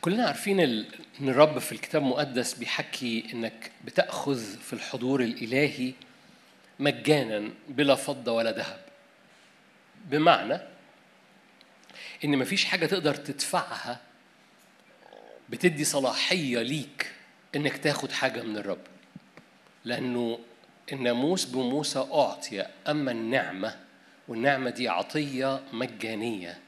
كلنا عارفين إن الرب في الكتاب المقدس بيحكي إنك بتأخذ في الحضور الإلهي مجانا بلا فضة ولا ذهب. بمعنى إن مفيش حاجة تقدر تدفعها بتدي صلاحية ليك إنك تاخد حاجة من الرب. لأنه الناموس بموسى أعطي أما النعمة والنعمة دي عطية مجانية.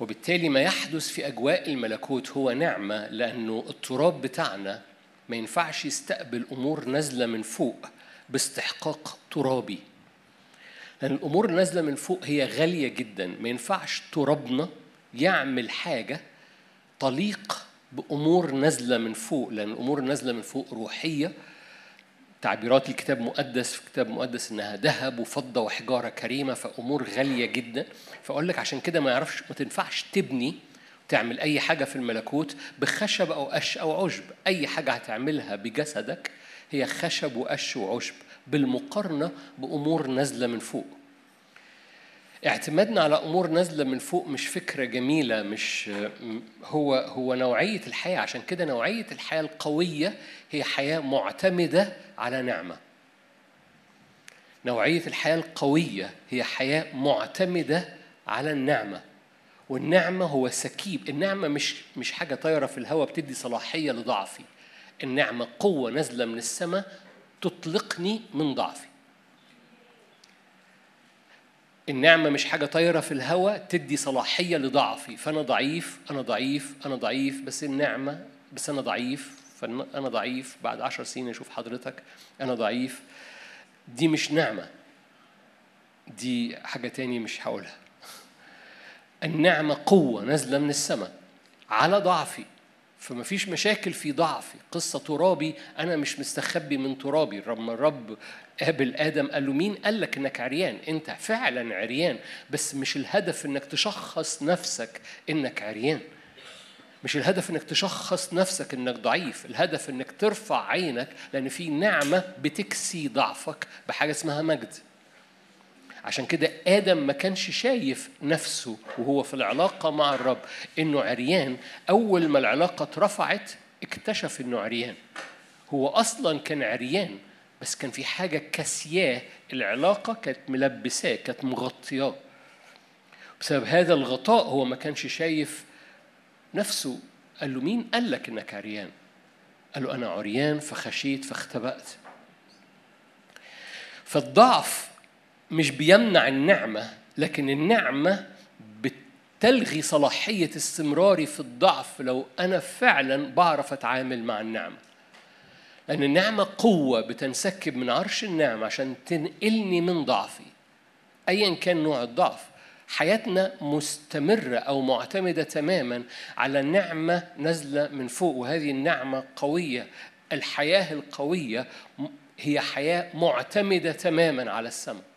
وبالتالي ما يحدث في أجواء الملكوت هو نعمة لأنه التراب بتاعنا ما ينفعش يستقبل أمور نازلة من فوق باستحقاق ترابي. لأن الأمور نازله من فوق هي غالية جدا. ما ينفعش ترابنا يعمل حاجة تليق بأمور نازلة من فوق لأن الأمور نازله من فوق روحية تعبيرات الكتاب المقدس في الكتاب المقدس إنها ذهب وفضة وحجارة كريمة فأمور غالية جدا. فأقول لك عشان كده ما يعرفش ما تنفعش تبني تعمل أي حاجة في الملكوت بخشب أو قش أو عشب. أي حاجة هتعملها بجسدك هي خشب وقش وعشب بالمقارنة بأمور نازلة من فوق. اعتمادنا على أمور نازلة من فوق مش فكرة جميلة مش هو هو نوعية الحياة. عشان كده نوعية الحياة القوية هي حياة معتمدة على نعمة. نوعية الحياة القوية هي حياة معتمدة على النعمة. والنعمة هو سكيب. النعمة مش مش حاجة طايرة في الهواء بتدي صلاحية لضعفي. النعمة قوة نازلة من السماء تطلقني من ضعفي. النعمة مش حاجة طايرة في الهواء تدي صلاحية لضعفي. فأنا ضعيف أنا ضعيف أنا ضعيف بس النعمة بس أنا ضعيف. فأنا ضعيف. بعد عشر سنين أشوف حضرتك أنا ضعيف. دي مش نعمة. دي حاجة تاني مش هقولها. النعمة قوة نازلة من السماء على ضعفي. فما فيش مشاكل في ضعفي. قصة ترابي أنا مش مستخبي من ترابي. لما الرب قابل آدم قال له مين قال لك إنك عريان؟ أنت فعلا عريان بس مش الهدف إنك تشخص نفسك إنك عريان. مش الهدف إنك تشخص نفسك إنك ضعيف الهدف إنك ترفع عينك لأن في نعمة بتكسي ضعفك بحاجة اسمها مجد. عشان كده آدم ما كانش شايف نفسه وهو في العلاقة مع الرب إنه عريان. أول ما العلاقة اترفعت اكتشف إنه عريان. هو أصلا كان عريان بس كان في حاجة كاسياه العلاقة كانت ملبساه كانت مغطياه. بسبب هذا الغطاء هو ما كانش شايف نفسه. قال له مين؟ قال لك إنك عريان. قال له أنا عريان فخشيت فاختبأت. فالضعف مش بيمنع النعمة لكن النعمة بتلغي صلاحية استمراري في الضعف. لو أنا فعلا بعرف أتعامل مع النعمة. لأن النعمة قوة بتنسكب من عرش النعمة عشان تنقلني من ضعفي. أيا كان نوع الضعف. حياتنا مستمرة أو معتمدة تماما على نعمة نازلة من فوق وهذه النعمة قوية. الحياة القوية هي حياة معتمدة تماما على السماء.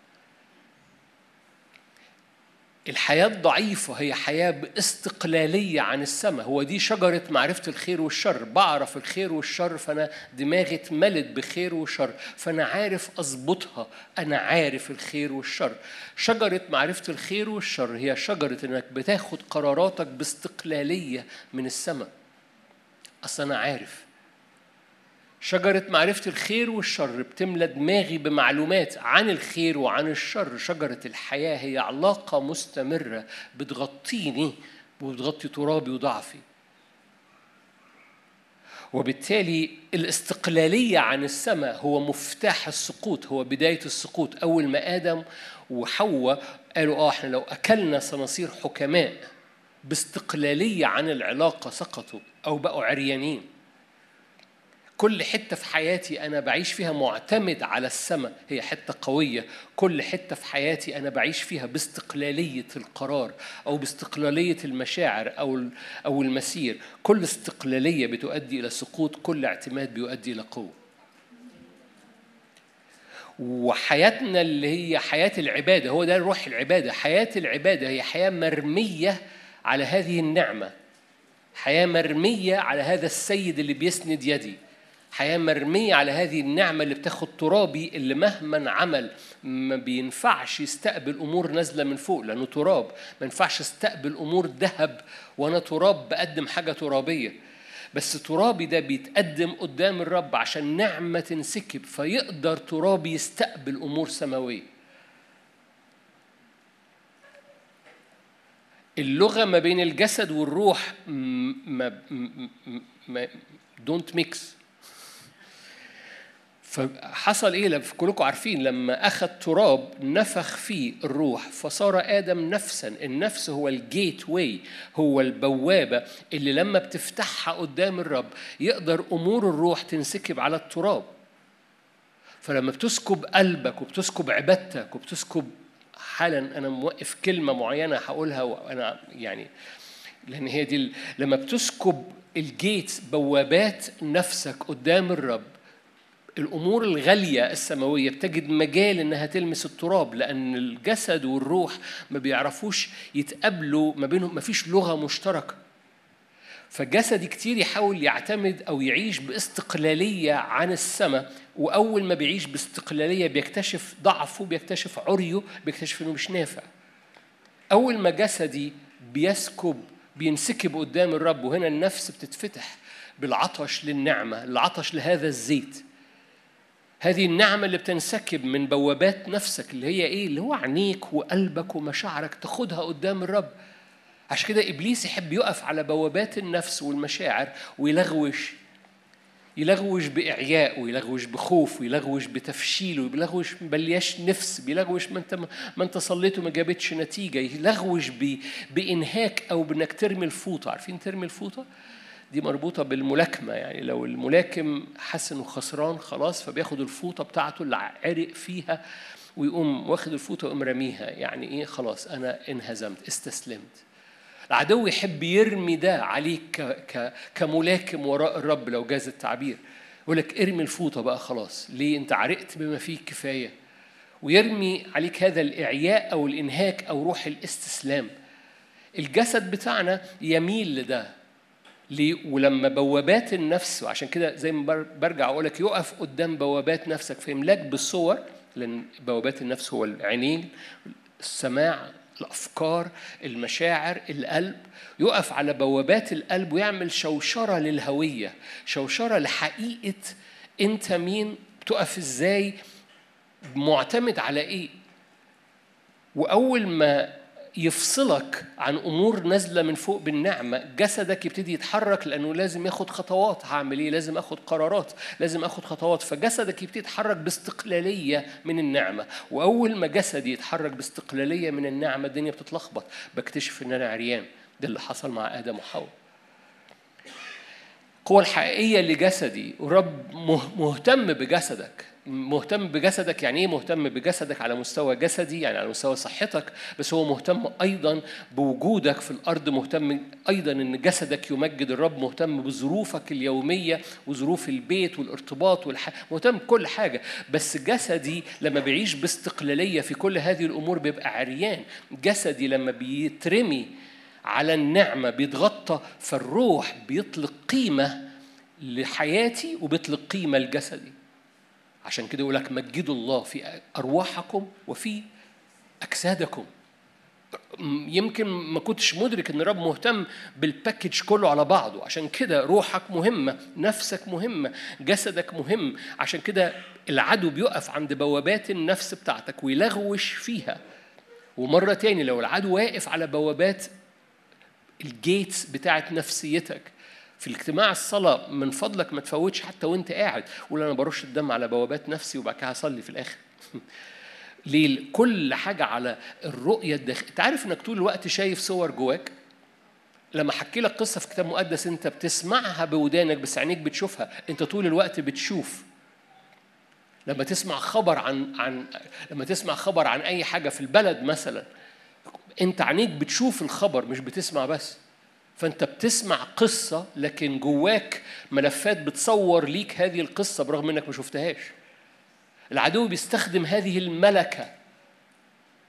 الحياة الضعيفة هي حياة باستقلالية عن السماء. هو دي شجرة معرفة الخير والشر. بعرف الخير والشر فأنا دماغي اتملت بخير وشر فأنا عارف أظبطها. أنا عارف الخير والشر. شجرة معرفة الخير والشر هي شجرة إنك بتاخد قراراتك باستقلالية من السماء. أصل أنا عارف. شجرة معرفة الخير والشر بتملى دماغي بمعلومات عن الخير وعن الشر. شجرة الحياة هي علاقة مستمرة بتغطيني وبتغطي ترابي وضعفي. وبالتالي الاستقلالية عن السماء هو مفتاح السقوط هو بداية السقوط. أول ما آدم وحواء قالوا آه إحنا لو أكلنا صناصير حكماء باستقلالية عن العلاقة سقطوا أو بقوا عريانين. كل حتة في حياتي أنا بعيش فيها معتمد على السماء هي حتة قوية. كل حتة في حياتي أنا بعيش فيها باستقلالية القرار أو باستقلالية المشاعر أو أو المسير. كل استقلالية بتؤدي إلى سقوط كل اعتماد بيؤدي إلى قوة. وحياتنا اللي هي حياة العبادة هو ده روح العبادة. حياة العبادة هي حياة مرمية على هذه النعمة. حياة مرمية على هذا السيد اللي بيسند يدي. حياة مرمية على هذه النعمة اللي بتاخد ترابي اللي مهما عمل ما بينفعش يستقبل أمور نازلة من فوق لأنه تراب. ما ينفعش استقبل أمور ذهب وأنا تراب بقدم حاجة ترابية. بس ترابي ده بيتقدم قدام الرب عشان نعمة تنسكب فيقدر ترابي يستقبل أمور سماوية. اللغة ما بين الجسد والروح ما ما don't mix فحصل إيه؟ كلكم عارفين لما أخذ تراب نفخ فيه الروح فصار آدم نفسا. النفس هو ال gateway هو البوابة اللي لما بتفتحها قدام الرب يقدر أمور الروح تنسكب على التراب. فلما بتسكب قلبك وبتسكب عبادتك وبتسكب حالا أنا موقف كلمة معينة هقولها وأنا يعني لأن هي دي لما بتسكب الجيت بوابات نفسك قدام الرب الأمور الغالية السماوية بتجد مجال إنها تلمس التراب لأن الجسد والروح ما بيعرفوش يتقابلوا ما بينهم ما فيش لغة مشتركة. فجسدي كتير يحاول يعتمد أو يعيش باستقلالية عن السماء وأول ما بيعيش باستقلالية بيكتشف ضعفه بيكتشف عريه بيكتشف إنه مش نافع. أول ما جسدي بيسكب بينسكب قدام الرب وهنا النفس بتتفتح بالعطش للنعمة العطش لهذا الزيت. هذه النعمة اللي بتنسكب من بوابات نفسك اللي هي إيه؟ اللي هو عينيك وقلبك ومشاعرك تاخدها قدام الرب. عشان كده إبليس يحب يقف على بوابات النفس والمشاعر ويلغوش يلغوش بإعياء ويلغوش بخوف ويلغوش بتفشيل ويلغوش بلياش نفس بيلغوش ما أنت ما أنت صليت وما جابتش نتيجة يلغوش بإنهاك أو بإنك ترمي الفوطة عارفين ترمي الفوطة؟ دي مربوطة بالملاكمة يعني لو الملاكم حس إنه خسران خلاص فبياخد الفوطة بتاعته اللي عرق فيها ويقوم واخد الفوطة ويقوم راميها. يعني إيه؟ خلاص أنا انهزمت استسلمت. العدو يحب يرمي ده عليك. كملاكم وراء الرب لو جاز التعبير. يقول لك ارمي الفوطة بقى خلاص. ليه؟ أنت عرقت بما فيه كفاية. ويرمي عليك هذا الإعياء أو الإنهاك أو روح الاستسلام. الجسد بتاعنا يميل لده. ليه؟ ولما بوابات النفس وعشان كده زي ما برجع أقول لك يقف قدام بوابات نفسك فيملاك بالصور لأن بوابات النفس هو العينين السماع الأفكار المشاعر القلب يقف على بوابات القلب ويعمل شوشرة للهوية شوشرة لحقيقة أنت مين بتقف إزاي معتمد على إيه وأول ما يفصلك عن أمور نازلة من فوق بالنعمة. جسدك يبتدي يتحرك لأنه لازم ياخد خطوات. هعمل إيه؟ لازم آخد قرارات. لازم آخد خطوات. فجسدك يبتدي يتحرك باستقلالية من النعمة. وأول ما جسدي يتحرك باستقلالية من النعمة الدنيا بتتلخبط. بكتشف إن أنا عريان. ده اللي حصل مع آدم وحواء. القوة الحقيقية لجسدي ورب مهتم بجسدك. مهتم بجسدك يعني إيه مهتم بجسدك؟ على مستوى جسدي يعني على مستوى صحتك بس هو مهتم أيضا بوجودك في الأرض مهتم أيضا إن جسدك يمجد الرب مهتم بظروفك اليومية وظروف البيت والارتباط والح... مهتم بكل حاجة. بس جسدي لما بيعيش باستقلالية في كل هذه الأمور بيبقى عريان. جسدي لما بيترمي على النعمة بيتغطى فالروح بيطلق قيمة لحياتي وبيطلق قيمة لجسدي. عشان كده يقول لك مجدوا الله في أرواحكم وفي أجسادكم. يمكن ما كنتش مدرك إن الرب مهتم بالباكج كله على بعضه. عشان كده روحك مهمة نفسك مهمة جسدك مهم. عشان كده العدو بيقف عند بوابات النفس بتاعتك ويلغوش فيها. ومرة تاني لو العدو واقف على بوابات الجيتس بتاعت نفسيتك في الاجتماع الصلاة من فضلك ما تفوتش حتى وانت قاعد. قول أنا برش الدم على بوابات نفسي وبعد كده هصلي في الآخر. ليه؟ كل حاجة على الرؤية الداخلية أنت عارف إنك طول الوقت شايف صور جواك؟ لما أحكي لك قصة في كتاب مقدس أنت بتسمعها بودانك بس عينيك بتشوفها. أنت طول الوقت بتشوف. لما تسمع خبر عن عن لما تسمع خبر عن أي حاجة في البلد مثلا أنت عينيك بتشوف الخبر مش بتسمع بس. فانت بتسمع قصة لكن جواك ملفات بتصور ليك هذه القصة برغم إنك ما شفتهاش. العدو بيستخدم هذه الملكة.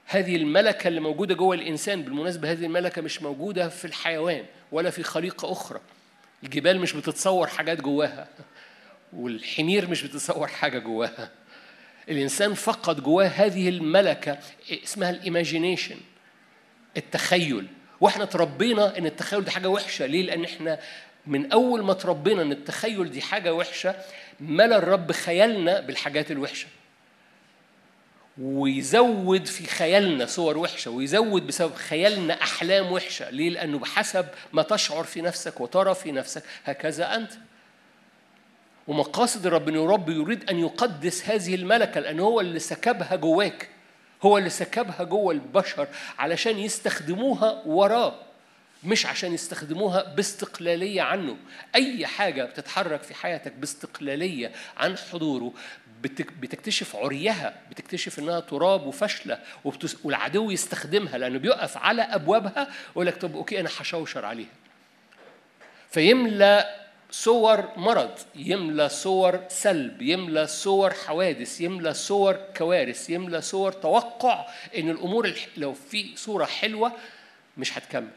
هذه الملكة اللي موجودة جوه الإنسان بالمناسبة هذه الملكة مش موجودة في الحيوان ولا في خليقة أخرى. الجبال مش بتتصور حاجات جواها والحمير مش بتصور حاجة جواها. الإنسان فقد جواه هذه الملكة اسمها ال imagination التخيل. وإحنا تربينا ان التخيل دي حاجة وحشة. ليه؟ لأن إحنا من اول ما تربينا ان التخيل دي حاجة وحشة ملا الرب خيالنا بالحاجات الوحشة. ويزود في خيالنا صور وحشة ويزود بسبب خيالنا أحلام وحشة. ليه؟ لأنه بحسب ما تشعر في نفسك وترى في نفسك هكذا أنت. ومقاصد الرب أنه الرب يريد أن يقدس هذه الملكة لأنه هو اللي سكبها جواك. هو اللي سكبها جوه البشر علشان يستخدموها وراه مش عشان يستخدموها باستقلالية عنه. أي حاجة بتتحرك في حياتك باستقلالية عن حضوره بتكتشف عريها بتكتشف إنها تراب وفشلة وبتس... والعدو يستخدمها لأنه بيقف على أبوابها ويقول لك طب أوكي أنا هشوشر عليها. فيملى صور مرض يملى صور سلب يملى صور حوادث يملى صور كوارث يملى صور توقع إن الأمور لو في صورة حلوة مش هتكمل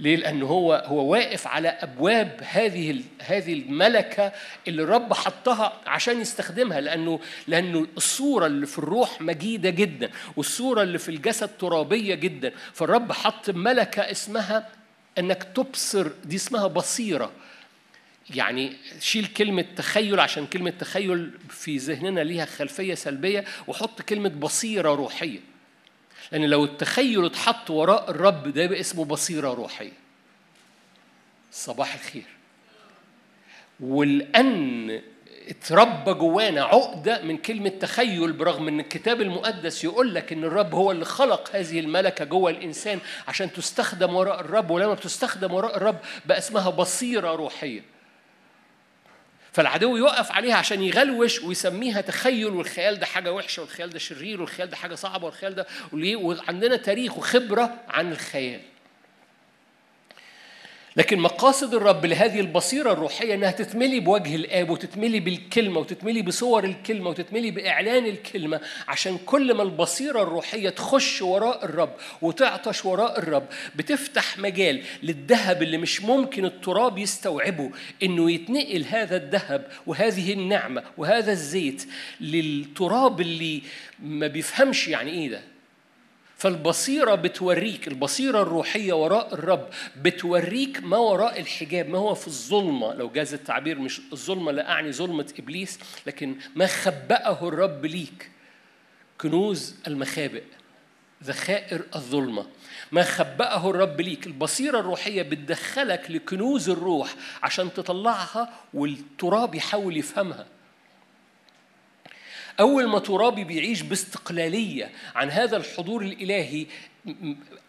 ليه؟ لأنه هو هو واقف على أبواب هذه هذه الملكة اللي الرب حطها عشان يستخدمها لأنه لأنه الصورة اللي في الروح مجيدة جدا والصورة اللي في الجسد ترابية جدا فالرب حط ملكة اسمها إنك تبصر دي اسمها بصيرة. يعني شيل كلمة تخيل عشان كلمة تخيل في ذهننا ليها خلفية سلبية وحط كلمة بصيرة روحية. لأن لو التخيل اتحط وراء الرب ده يبقى اسمه بصيرة روحية. صباح الخير. والأن اتربى جوانا عقدة من كلمة تخيل برغم إن الكتاب المقدس يقول لك إن الرب هو اللي خلق هذه الملكة جوه الإنسان عشان تستخدم وراء الرب ولما بتستخدم وراء الرب بقى اسمها بصيرة روحية. فالعدو يقف عليها عشان يغلوش ويسميها تخيل والخيال ده حاجة وحشة والخيال ده شرير والخيال ده حاجة صعبة والخيال ده وعندنا تاريخ وخبرة عن الخيال. لكن مقاصد الرب لهذه البصيرة الروحية إنها تتملي بوجه الآب وتتملي بالكلمة وتتملي بصور الكلمة وتتملي بإعلان الكلمة عشان كل ما البصيرة الروحية تخش وراء الرب وتعطش وراء الرب بتفتح مجال للذهب اللي مش ممكن التراب يستوعبه إنه يتنقل هذا الذهب وهذه النعمة وهذا الزيت للتراب اللي ما بيفهمش يعني إيه ده. فالبصيرة بتوريك البصيرة الروحية وراء الرب بتوريك ما وراء الحجاب ما هو في الظلمة. لو جاز التعبير مش الظلمة لا أعني ظلمة إبليس لكن ما خبأه الرب ليك. كنوز المخابئ ذخائر الظلمة. ما خبأه الرب ليك. البصيرة الروحية بتدخلك لكنوز الروح عشان تطلعها والتراب يحاول يفهمها. أول ما ترابي بيعيش باستقلالية عن هذا الحضور الإلهي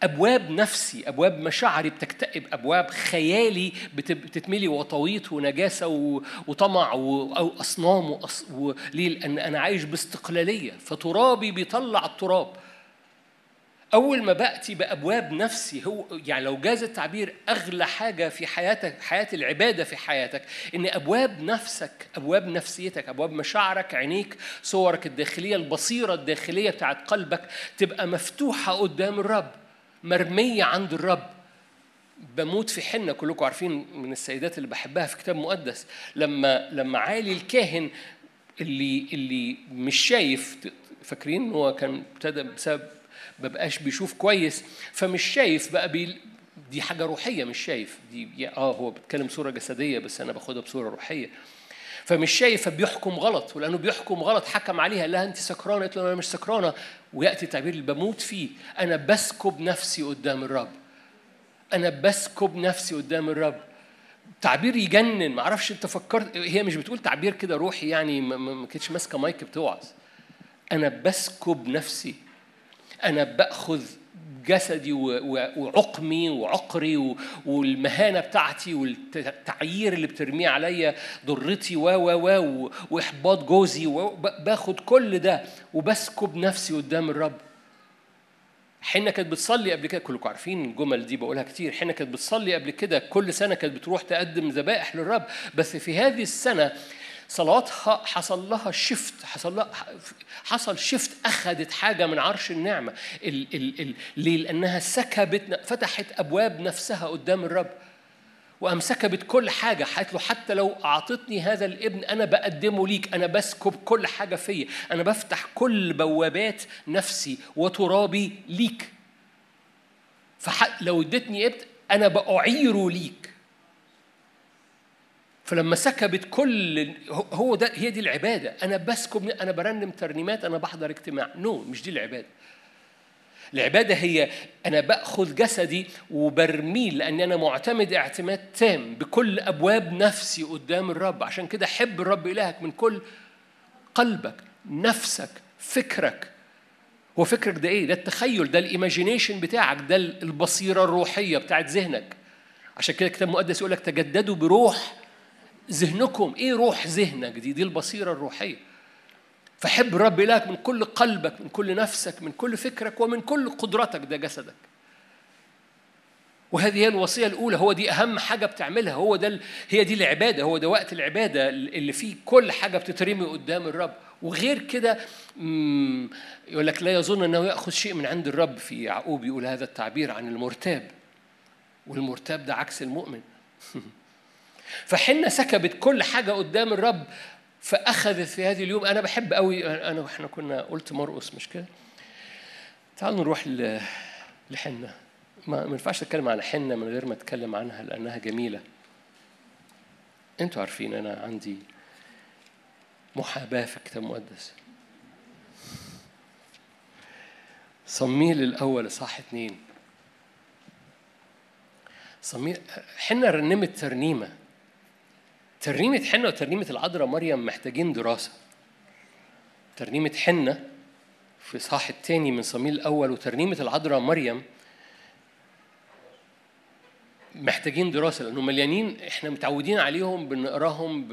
أبواب نفسي أبواب مشاعري بتكتئب أبواب خيالي بتتملي وطويط ونجاسة وطمع أو أصنام ليه؟ لأن أنا عايش باستقلالية فترابي بيطلع التراب أول ما بأتي بأبواب نفسي هو يعني لو جاز التعبير أغلى حاجة في حياتك حياة العبادة في حياتك إن أبواب نفسك أبواب نفسيتك أبواب مشاعرك عينيك صورك الداخلية البصيرة الداخلية بتاعت قلبك تبقى مفتوحة قدام الرب مرمية عند الرب. بموت في حنة كلكم عارفين من السيدات اللي بحبها في كتاب مقدس لما لما عالي الكاهن اللي اللي مش شايف فاكرين هو كان ابتدى بسبب ببقاش بيشوف كويس فمش شايف بقى بي دي حاجة روحية مش شايف. دي آه هو بيتكلم صورة جسدية بس أنا باخدها بصورة روحية. فمش شايف فبيحكم غلط ولأنه بيحكم غلط حكم عليها. لا انت سكرانة؟ قلت له أنا مش سكرانة. ويأتي التعبير اللي بموت فيه. أنا بسكب نفسي قدام الرب. أنا بسكب نفسي قدام الرب. تعبير يجنن. ما أعرفش أنت فكرت هي مش بتقول تعبير كده روحي يعني ما كانتش ماسكة مايك بتوعظ أنا بسكب نفسي أنا بأخذ جسدي وعقمي وعقري والمهانة بتاعتي والتعيير اللي بترميه عليا ضرتي و و و وإحباط جوزي باخد كل ده وبسكب نفسي قدام الرب. حنة كانت بتصلي قبل كده كلكم عارفين الجمل دي بقولها كتير حنة كانت بتصلي قبل كده كل سنة كانت بتروح تقدم ذبائح للرب. بس في هذه السنة صلواتها حصل لها شفت حصل لها حصل شفت أخذت حاجة من عرش النعمة. ال ال ال ليه؟ لأنها سكبت فتحت أبواب نفسها قدام الرب. وقام سكبت كل حاجة. قالت له حتى لو أعطتني هذا الابن أنا بقدمه ليك. أنا بسكب كل حاجة فيا. أنا بفتح كل بوابات نفسي وترابي ليك. فلو اديتني ابن أنا بأعيره ليك. فلما سكبت كل هو ده هي دي العبادة. أنا بسكب أنا برنم ترنيمات أنا بحضر اجتماع. no no, مش دي العبادة. العبادة هي أنا بأخذ جسدي وبرميه لأن أنا معتمد اعتماد تام بكل أبواب نفسي قدام الرب. عشان كده حب الرب إلهك من كل قلبك نفسك فكرك. هو فكرك ده إيه؟ ده التخيل ده ال imagination بتاعك ده البصيرة الروحية بتاعت ذهنك. عشان كده الكتاب المقدس يقول لك تجددوا بروح ذهنكم إيه روح ذهنك؟ دي؟ دي البصيرة الروحية. فحب الرب إلهك من كل قلبك من كل نفسك من كل فكرك ومن كل قدرتك ده جسدك. وهذه هي الوصية الأولى هو دي أهم حاجة بتعملها هو ده. هي دي العبادة هو ده وقت العبادة اللي فيه كل حاجة بتترمي قدام الرب. وغير كده يقول لك لا يظن أنه يأخذ شيء من عند الرب. في يعقوب يقول هذا التعبير عن المرتاب. والمرتاب ده عكس المؤمن. فحنا سكبت كل حاجة قدام الرب فأخذت في هذه اليوم. أنا بحب قوي أنا وإحنا كنا قلت مرقص مش كده؟ تعالوا نروح لحنة. ما ينفعش أتكلم عن حنة من غير ما أتكلم عنها لأنها جميلة. أنتوا عارفين أنا عندي محاباة في الكتاب المقدس. صميل الأول صح اتنين. صميل حنة رنمت ترنيمة. ترنيمة حنة وترنيمة العذراء مريم محتاجين دراسة. ترنيمة حنة في صاح الثاني من صميل الأول وترنيمة العذراء مريم محتاجين دراسة لأنه مليانين إحنا متعودين عليهم بنقراهم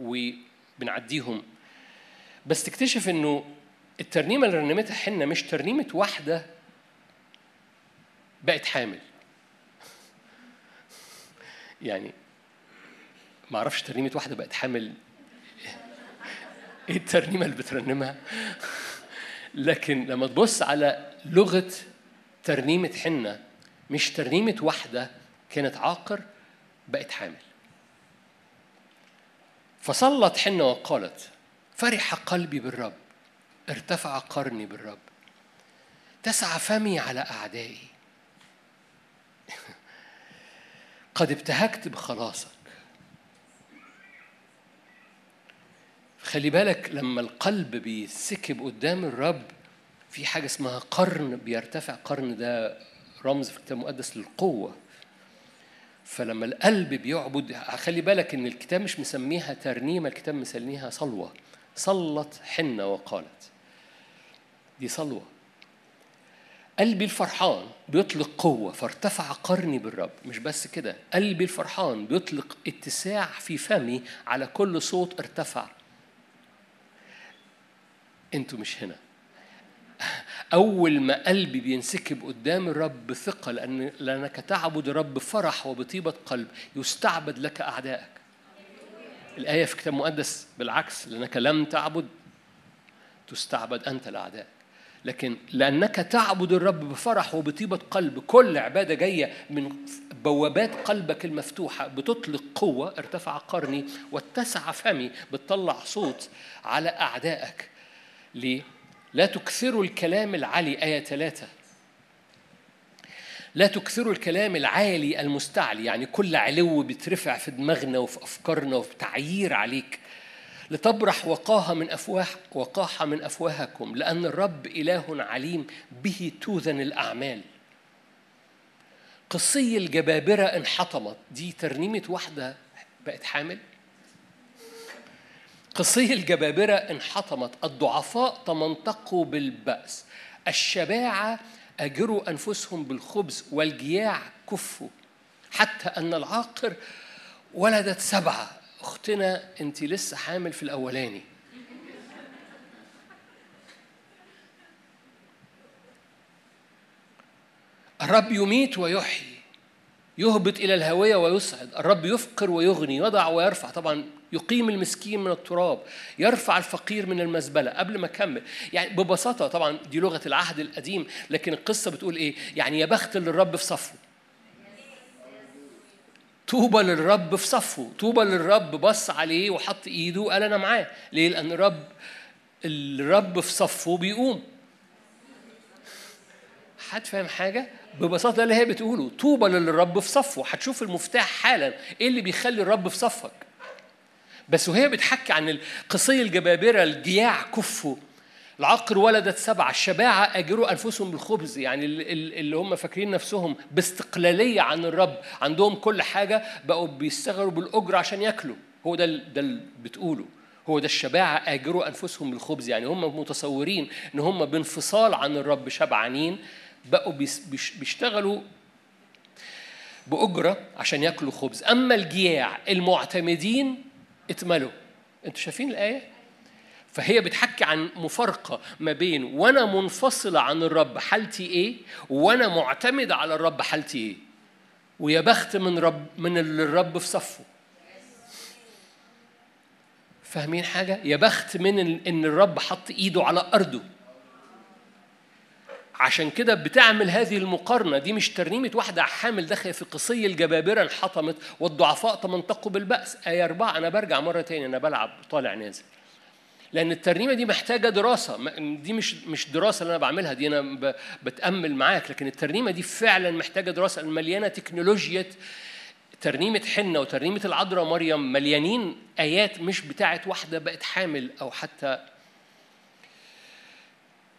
وبنعديهم. بس تكتشف إنه الترنيمة اللي رنمتها حنة مش ترنيمة واحدة بقت حامل. يعني ما أعرفش ترنيمة واحدة بقت حامل. إيه الترنيمة اللي بترنمها؟ لكن لما تبص على لغة ترنيمة حنة مش ترنيمة واحدة كانت عاقر بقت حامل. فصلت حنة وقالت فرح قلبي بالرب ارتفع قرني بالرب تسعى فمي على أعدائي. قد ابتهجت بخلاصك خلي بالك لما القلب بيسكب قدام الرب في حاجة اسمها قرن بيرتفع. قرن ده رمز في الكتاب المقدس للقوة. فلما القلب بيعبد خلي بالك إن الكتاب مش مسميها ترنيمة الكتاب مسميها صلوة. صلت حنة وقالت. دي صلوة. قلبي الفرحان بيطلق قوة فارتفع قرني بالرب. مش بس كده قلبي الفرحان بيطلق اتساع في فمي على كل صوت ارتفع أنتوا مش هنا أول ما قلبي بينسكب قدام الرب بثقة لأن لأنك تعبد الرب بفرح وبطيبة قلب يستعبد لك أعدائك. الآية في كتاب مقدس بالعكس لأنك لم تعبد تستعبد أنت لأعدائك. لكن لأنك تعبد الرب بفرح وبطيبة قلب كل عبادة جاية من بوابات قلبك المفتوحة بتطلق قوة ارتفع قرني واتسع فمي بتطلع صوت على أعدائك ليه؟ لا تكثروا الكلام العالي آية ثلاثة. لا تكثروا الكلام العالي المستعلي يعني كل علو بيترفع في دماغنا وفي أفكارنا وفي تعيير عليك. لتبرح وقاها من أفواه وقاحة من أفواهكم لأن الرب إله عليم به توذن الأعمال. قصي الجبابرة انحطمت دي ترنيمة واحدة بقت حامل. قصي الجبابرة انحطمت. الضعفاء تمنطقوا بالبأس. الشباعة أجروا أنفسهم بالخبز والجياع كفوا. حتى أن العاقر ولدت سبعة. أختنا أنت لسه حامل في الأولاني. الرب يميت ويحيي. يهبط إلى الهوية ويصعد الرب يفقر ويغني يضع ويرفع. طبعا يقيم المسكين من التراب يرفع الفقير من المزبلة قبل ما أكمل يعني ببساطة طبعا دي لغة العهد القديم لكن القصة بتقول إيه؟ يعني يا بخت اللي الرب في صفه. طوبى للرب في صفه. طوبى للرب بص عليه وحط إيده وقال أنا معاه. ليه؟ لأن الرب الرب في صفه بيقوم. حد فاهم حاجة؟ ببساطة ده اللي هي بتقوله طوبى للرب في صفه. هتشوف المفتاح حالا. إيه اللي بيخلي الرب في صفك؟ بس وهي بتحكي عن القصي الجبابرة الجياع كفوا العقر ولدت سبعة الشباعة أجروا أنفسهم بالخبز. يعني اللي هم فاكرين نفسهم باستقلالية عن الرب عندهم كل حاجة بقوا بيشتغلوا بالأجر عشان ياكلوا. هو ده ده اللي بتقوله. هو ده الشباعة أجروا أنفسهم بالخبز. يعني هم متصورين إن هم بانفصال عن الرب شبعانين بقوا بيشتغلوا بأجرة عشان ياكلوا خبز. أما الجياع المعتمدين اتملوا. أنتوا شايفين الآية؟ فهي بتحكي عن مفارقة ما بين وأنا منفصلة عن الرب حالتي إيه وأنا معتمدة على الرب حالتي إيه. ويا بخت من رب من اللي الرب في صفه. فاهمين حاجة؟ يا بخت من إن الرب حط إيده على أرضه. عشان كده بتعمل هذه المقارنة. دي مش ترنيمة واحدة. حامل داخل في قصي الجبابرة انحطمت والضعفاء تمنطقوا بالبأس. آية أربعة أنا برجع مرة تاني أنا بلعب طالع نازل. لأن الترنيمة دي محتاجة دراسة. دي مش مش دراسة اللي أنا بعملها. دي أنا بتأمل معاك. لكن الترنيمة دي فعلا محتاجة دراسة. مليانة تكنولوجيا ترنيمة حنة وترنيمة العذراء. مريم مليانين آيات مش بتاعت واحدة بقت حامل أو حتى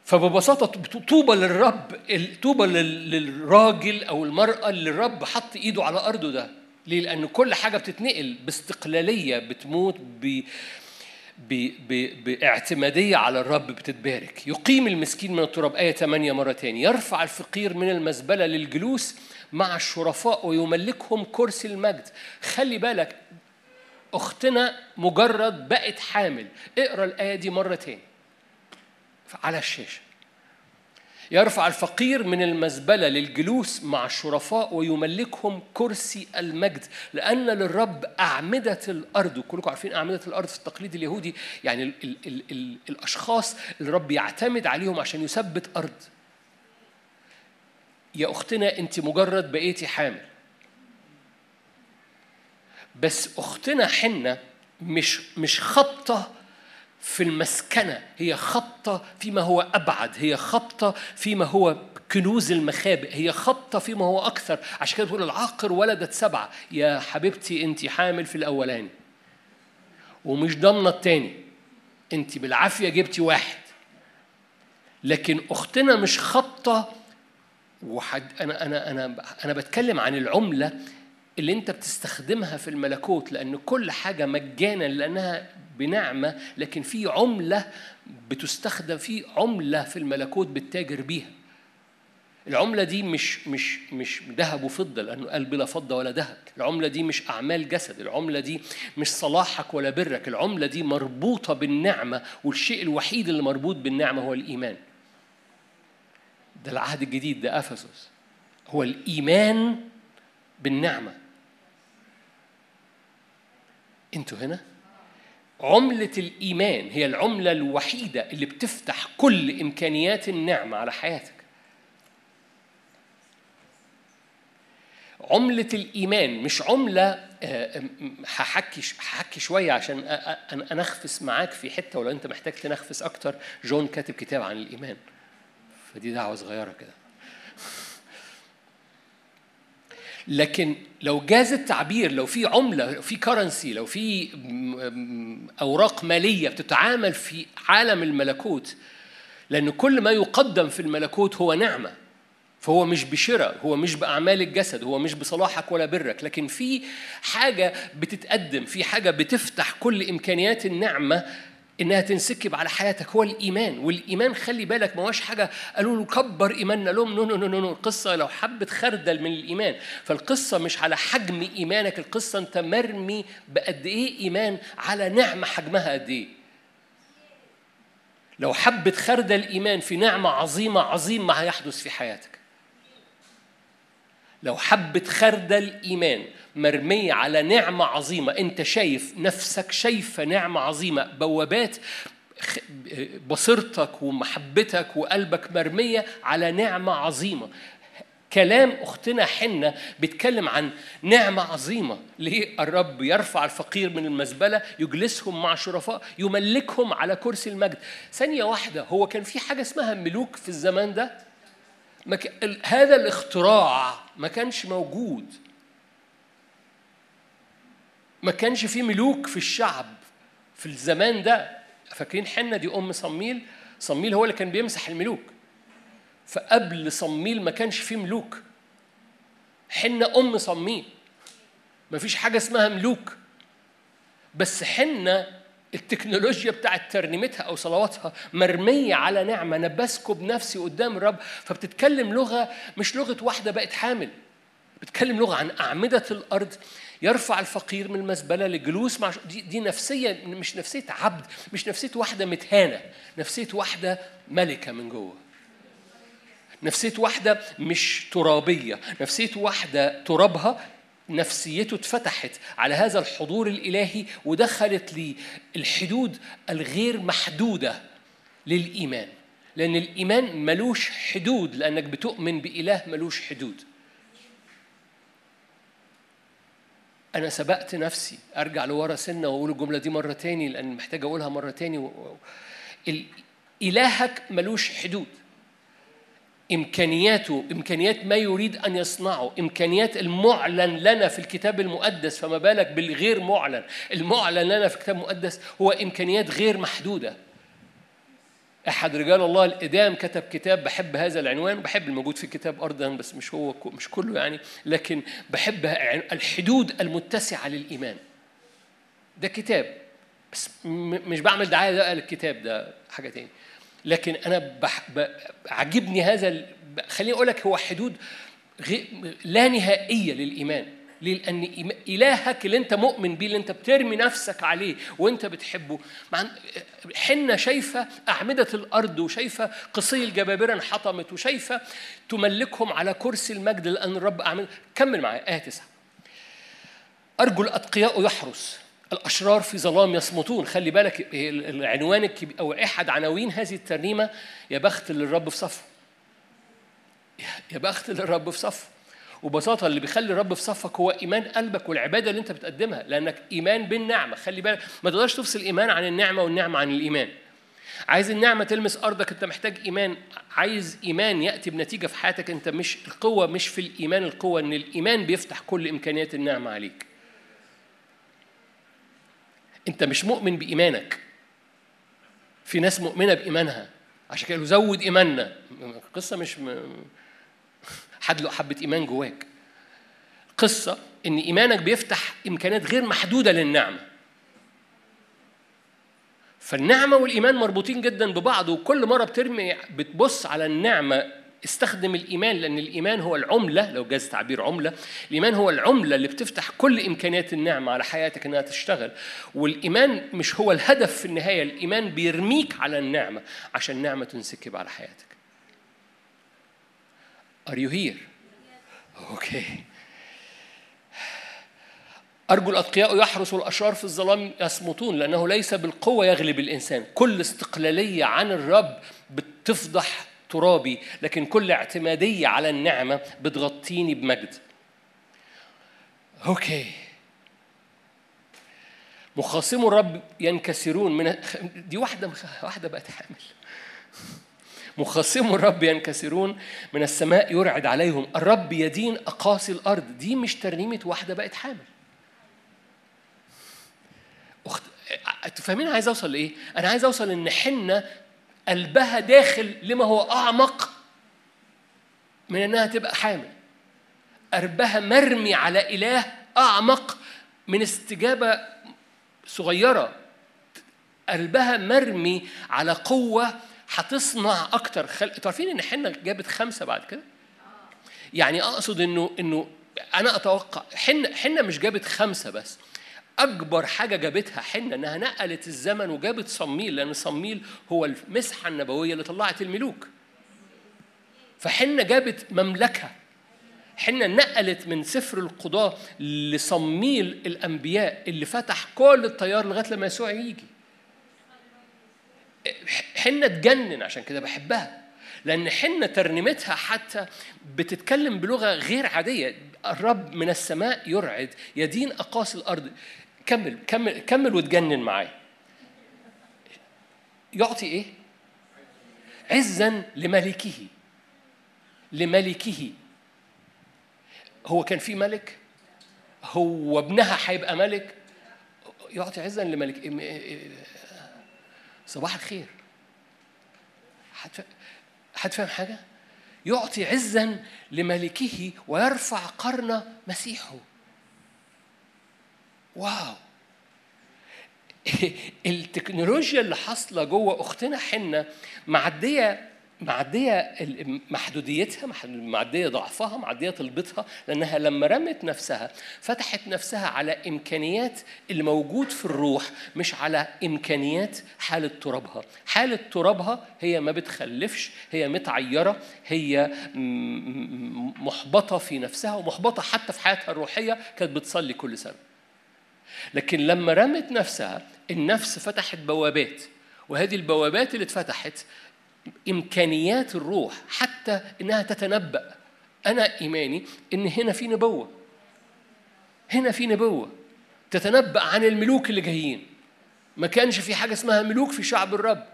فببساطة طوبى للرب طوبى للراجل أو المرأة اللي الرب حط إيده على أرضه ده. ليه؟ لأن كل حاجة بتتنقل. باستقلالية بتموت ب ب ب باعتمادية على الرب بتتبارك. يقيم المسكين من التراب. آية 8 مرة تاني يرفع الفقير من المزبلة للجلوس مع الشرفاء ويملكهم كرسي المجد. خلي بالك أختنا مجرد بقت حامل. اقرأ الآية دي مرة تاني على الشاشة. يرفع الفقير من المزبلة للجلوس مع الشرفاء ويملكهم كرسي المجد لأن للرب أعمدة الأرض وكلكم عارفين أعمدة الأرض في التقليد اليهودي يعني ال ال ال ال الأشخاص اللي الرب يعتمد عليهم عشان يثبت أرض. يا أختنا أنت مجرد بقيتي حامل. بس أختنا حنة مش مش خبطة في المسكنة هي خبطة فيما هو أبعد هي خبطة فيما هو كنوز المخابئ هي خبطة فيما هو أكثر. عشان كده تقول العاقر ولدت سبعة. يا حبيبتي أنت حامل في الأولاني ومش ضامنة التاني. أنت بالعافية جبتي واحد. لكن أختنا مش خبطة. وحد أنا أنا أنا أنا بتكلم عن العملة اللي أنت بتستخدمها في الملكوت لأن كل حاجة مجانا لأنها بنعمة لكن في عملة بتستخدم في عملة في الملكوت بتتاجر بيها العملة دي مش مش مش ذهب وفضة لأنه قال بلا فضة ولا ذهب، العملة دي مش أعمال جسد، العملة دي مش صلاحك ولا برك، العملة دي مربوطة بالنعمة والشيء الوحيد اللي مربوط بالنعمة هو الإيمان. ده العهد الجديد ده أفسس هو الإيمان بالنعمة. أنتوا هنا؟ عملة الإيمان هي العملة الوحيدة اللي بتفتح كل إمكانيات النعمة على حياتك. عملة الإيمان مش عملة آه، هحكي هحكي شوية عشان أنخفس معاك في حتة ولو أنت محتاج تنخفس أكتر جون كاتب كتاب عن الإيمان. فدي دعوة صغيرة كده. لكن لو جاز التعبير لو في عملة لو في currency لو في أوراق مالية بتتعامل في عالم الملكوت لأن كل ما يقدم في الملكوت هو نعمة. فهو مش بشراء هو مش بأعمال الجسد هو مش بصلاحك ولا برك. لكن في حاجة بتتقدم في حاجة بتفتح كل إمكانيات النعمة إنها تنسكب على حياتك هو الإيمان والإيمان خلي بالك ما هوش حاجة قالوا له كبر إيماننا لهم no no no no القصة لو حبه خردل من الإيمان فالقصة مش على حجم إيمانك القصة أنت مرمي بقد إيه إيمان على نعمة حجمها قد إيه. لو حبه خردل إيمان في نعمة عظيمة عظيم ما هيحدث في حياتك. لو حبة خردل إيمان مرمية على نعمة عظيمة. أنت شايف نفسك شايفة نعمة عظيمة. بوابات بصيرتك ومحبتك وقلبك مرمية على نعمة عظيمة. كلام أختنا حنة بيتكلم عن نعمة عظيمة. ليه؟ الرب يرفع الفقير من المزبلة يجلسهم مع شرفاء يملكهم على كرسي المجد. ثانية واحدة هو كان في حاجة اسمها ملوك في الزمان ده. هذا الاختراع ما كانش موجود. ما كانش في ملوك في الشعب في الزمان ده. فاكرين حنة دي أم صميل؟ صميل هو اللي كان بيمسح الملوك. فقبل صميل ما كانش فيه ملوك حنة أم صميل. ما فيش حاجة اسمها ملوك. بس حنة التكنولوجيا بتاعت ترنيمتها أو صلواتها مرمية على نعمة. أنا بسكب نفسي قدام الرب. فبتتكلم لغة مش لغة واحدة بقت حامل. بتتكلم لغة عن أعمدة الأرض. يرفع الفقير من المزبلة للجلوس مع دي, دي نفسية مش نفسية عبد مش نفسية واحدة متهانة نفسية واحدة ملكة من جوه. نفسية واحدة مش ترابية نفسية واحدة ترابها نفسيته اتفتحت على هذا الحضور الإلهي ودخلت لي الحدود الغير محدودة للإيمان. لأن الإيمان ملوش حدود لأنك بتؤمن بإله ملوش حدود. أنا سبقت نفسي أرجع لورا سنة وأقول الجملة دي مرة تاني لأن محتاج أقولها مرة تاني و... إلهك ملوش حدود. إمكانياته إمكانيات ما يريد أن يصنعه إمكانيات المعلن لنا في الكتاب المقدس فما بالك بالغير معلن. المعلن لنا في الكتاب المقدس هو إمكانيات غير محدودة. أحد رجال الله الإدام كتب كتاب بحب هذا العنوان بحب الموجود في الكتاب أرضا بس مش هو مش كله يعني لكن بحب الحدود المتسعة للإيمان ده كتاب بس مش بعمل دعاية ده للكتاب ده حاجة تاني لكن أنا. عجبني هذا خليني أقول لك هو حدود. لا نهائية للإيمان لأن إلهك اللي أنت مؤمن بيه اللي أنت بترمي نفسك عليه وأنت بتحبه. مع حنة شايفة أعمدة الأرض وشايفة قصي الجبابره انحطمت وشايفة تملكهم على كرسي المجد لأن الرب اعمل كمل معايا آية تسعة. أرجو الأتقياء يحرس الأشرار في ظلام يصمتون. خلي بالك العنوان أو أحد عناوين هذه الترنيمة يا بخت اللي الرب في صفه. يا بخت اللي الرب في صفه. وببساطة اللي بيخلي الرب في صفك هو إيمان قلبك والعبادة اللي أنت بتقدمها لأنك إيمان بالنعمة. خلي بالك ما تقدرش تفصل الإيمان عن النعمة والنعمة عن الإيمان. عايز النعمة تلمس أرضك أنت محتاج إيمان. عايز إيمان يأتي بنتيجة في حياتك أنت مش القوة مش في الإيمان القوة إن الإيمان بيفتح كل إمكانيات النعمة عليك. أنت مش مؤمن بإيمانك. في ناس مؤمنة بإيمانها. عشان كده زود إيماننا. القصة مش م... حد له حبة إيمان جواك. قصة إن إيمانك بيفتح إمكانيات غير محدودة للنعمة. فالنعمة والإيمان مربوطين جدا ببعض وكل مرة بترمي بتبص على النعمة استخدم الإيمان لأن الإيمان هو العملة لو جاز تعبير عملة الإيمان هو العملة اللي بتفتح كل إمكانيات النعمة على حياتك إنها تشتغل. والإيمان مش هو الهدف في النهاية الإيمان بيرميك على النعمة عشان النعمة تنسكب على حياتك. Are you here? Okay أرجو الأتقياء يحرسوا الأشرار في الظلام يصمتون لأنه ليس بالقوة يغلب الإنسان. كل استقلالية عن الرب بتفضح ترابي لكن كل اعتمادية على النعمة بتغطيني بمجد. أوكي مخاصمو الرب ينكسرون من دي واحدة واحدة بقت حامل. مخاصمو الرب ينكسرون من السماء يرعد عليهم. الرب يدين أقاصي الأرض. دي مش ترنيمة واحدة بقت حامل. أخت... فاهمين عايز أوصل لإيه؟ أنا عايز أوصل إن حنة قلبها داخل لما هو أعمق من إنها تبقى حامل. قلبها مرمي على إله أعمق من استجابة صغيرة. قلبها مرمي على قوة هتصنع أكتر خل... عارفين إن حنة جابت خمسة بعد كده؟ يعني أقصد إنه إنه أنا أتوقع حنة حنة مش جابت خمسة بس أكبر حاجة جابتها حنة إنها نقلت الزمن وجابت صميل لأن صميل هو المسحة النبوية اللي طلعت الملوك. فحنة جابت مملكة. حنة نقلت من سفر القضاة لصميل الأنبياء اللي فتح كل التيار لغاية لما يسوع يجي. حنة تجنن عشان كده بحبها. لأن حنة ترنيمتها حتى بتتكلم بلغة غير عادية. الرب من السماء يرعد يدين أقاصي الأرض. كمل كمل كمل وتجنن معايا. يعطي إيه؟ عزا لملكه. لملكه. هو كان في ملك؟ هو ابنها هيبقى ملك؟ يعطي عزا لملك. صباح الخير. حد فاهم حاجة؟ يعطي عزا لملكه ويرفع قرن مسيحه. واو. التكنولوجيا اللي حاصلة جوه أختنا حنة معدية معدية محدوديتها معدية ضعفها معدية طلبتها لأنها لما رمت نفسها فتحت نفسها على إمكانيات اللي موجود في الروح مش على إمكانيات حالة ترابها. حالة ترابها هي ما بتخلفش هي متعيرة هي محبطة في نفسها ومحبطة حتى في حياتها الروحية كانت بتصلي كل سنة. لكن لما رمت نفسها النفس فتحت بوابات وهذه البوابات اللي اتفتحت إمكانيات الروح حتى إنها تتنبأ. أنا إيماني إن هنا في نبوة. هنا في نبوة. تتنبأ عن الملوك اللي جايين. ما كانش في حاجة اسمها ملوك في شعب الرب.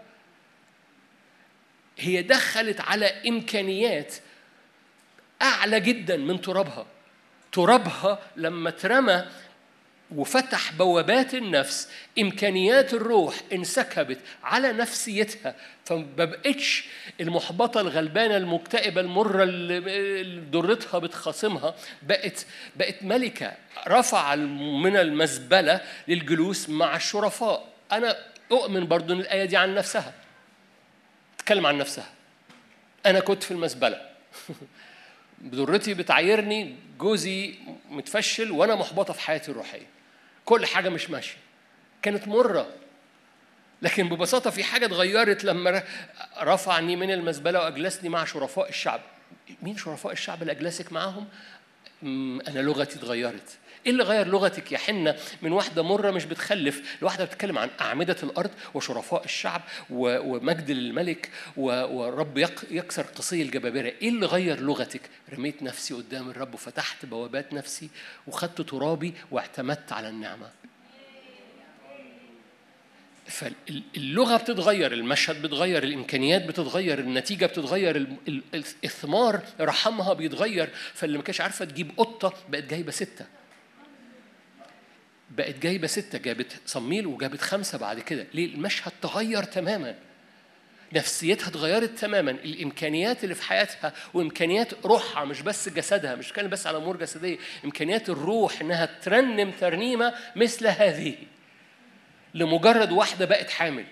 هي دخلت على إمكانيات أعلى جدا من ترابها. ترابها لما اترمى وفتح بوابات النفس إمكانيات الروح انسكبت على نفسيتها فما بقتش المحبطة الغلبانة المكتئبة المرة اللي ضرتها بتخاصمها بقت بقت ملكة رفع من المزبلة للجلوس مع الشرفاء. أنا أؤمن برضو إن الآية دي عن نفسها. تتكلم عن نفسها. أنا كنت في المزبلة. ضرتي بتعايرني جوزي متفشل وأنا محبطة في حياتي الروحية. كل حاجة مش ماشية. كانت مرة لكن ببساطة في حاجة اتغيرت لما رفعني من المزبلة وأجلسني مع شرفاء الشعب. مين شرفاء الشعب اللي أجلسك معاهم؟ أنا لغتي اتغيرت. إيه اللي غير لغتك يا حنة من واحدة مرة مش بتخلف لواحدة بتتكلم عن أعمدة الأرض وشرفاء الشعب ومجد الملك ورب يكسر قصي الجبابرة. إيه اللي غير لغتك؟ رميت نفسي قدام الرب وفتحت بوابات نفسي وخدت ترابي واعتمدت على النعمة. فاللغة بتتغير المشهد بتغير الإمكانيات بتتغير النتيجة بتتغير الثمار رحمها بيتغير. فاللي ما كانش عارفة تجيب قطة بقت جايبة ستة. بقت جايبة ستة جابت صميل وجابت خمسة بعد كده. ليه؟ المشهد تغير تماما. نفسيتها اتغيرت تماما. الإمكانيات اللي في حياتها وإمكانيات روحها مش بس جسدها مش كان بس على أمور جسدية إمكانيات الروح إنها ترنم ترنيمة مثل هذه. لمجرد واحدة بقت حامل.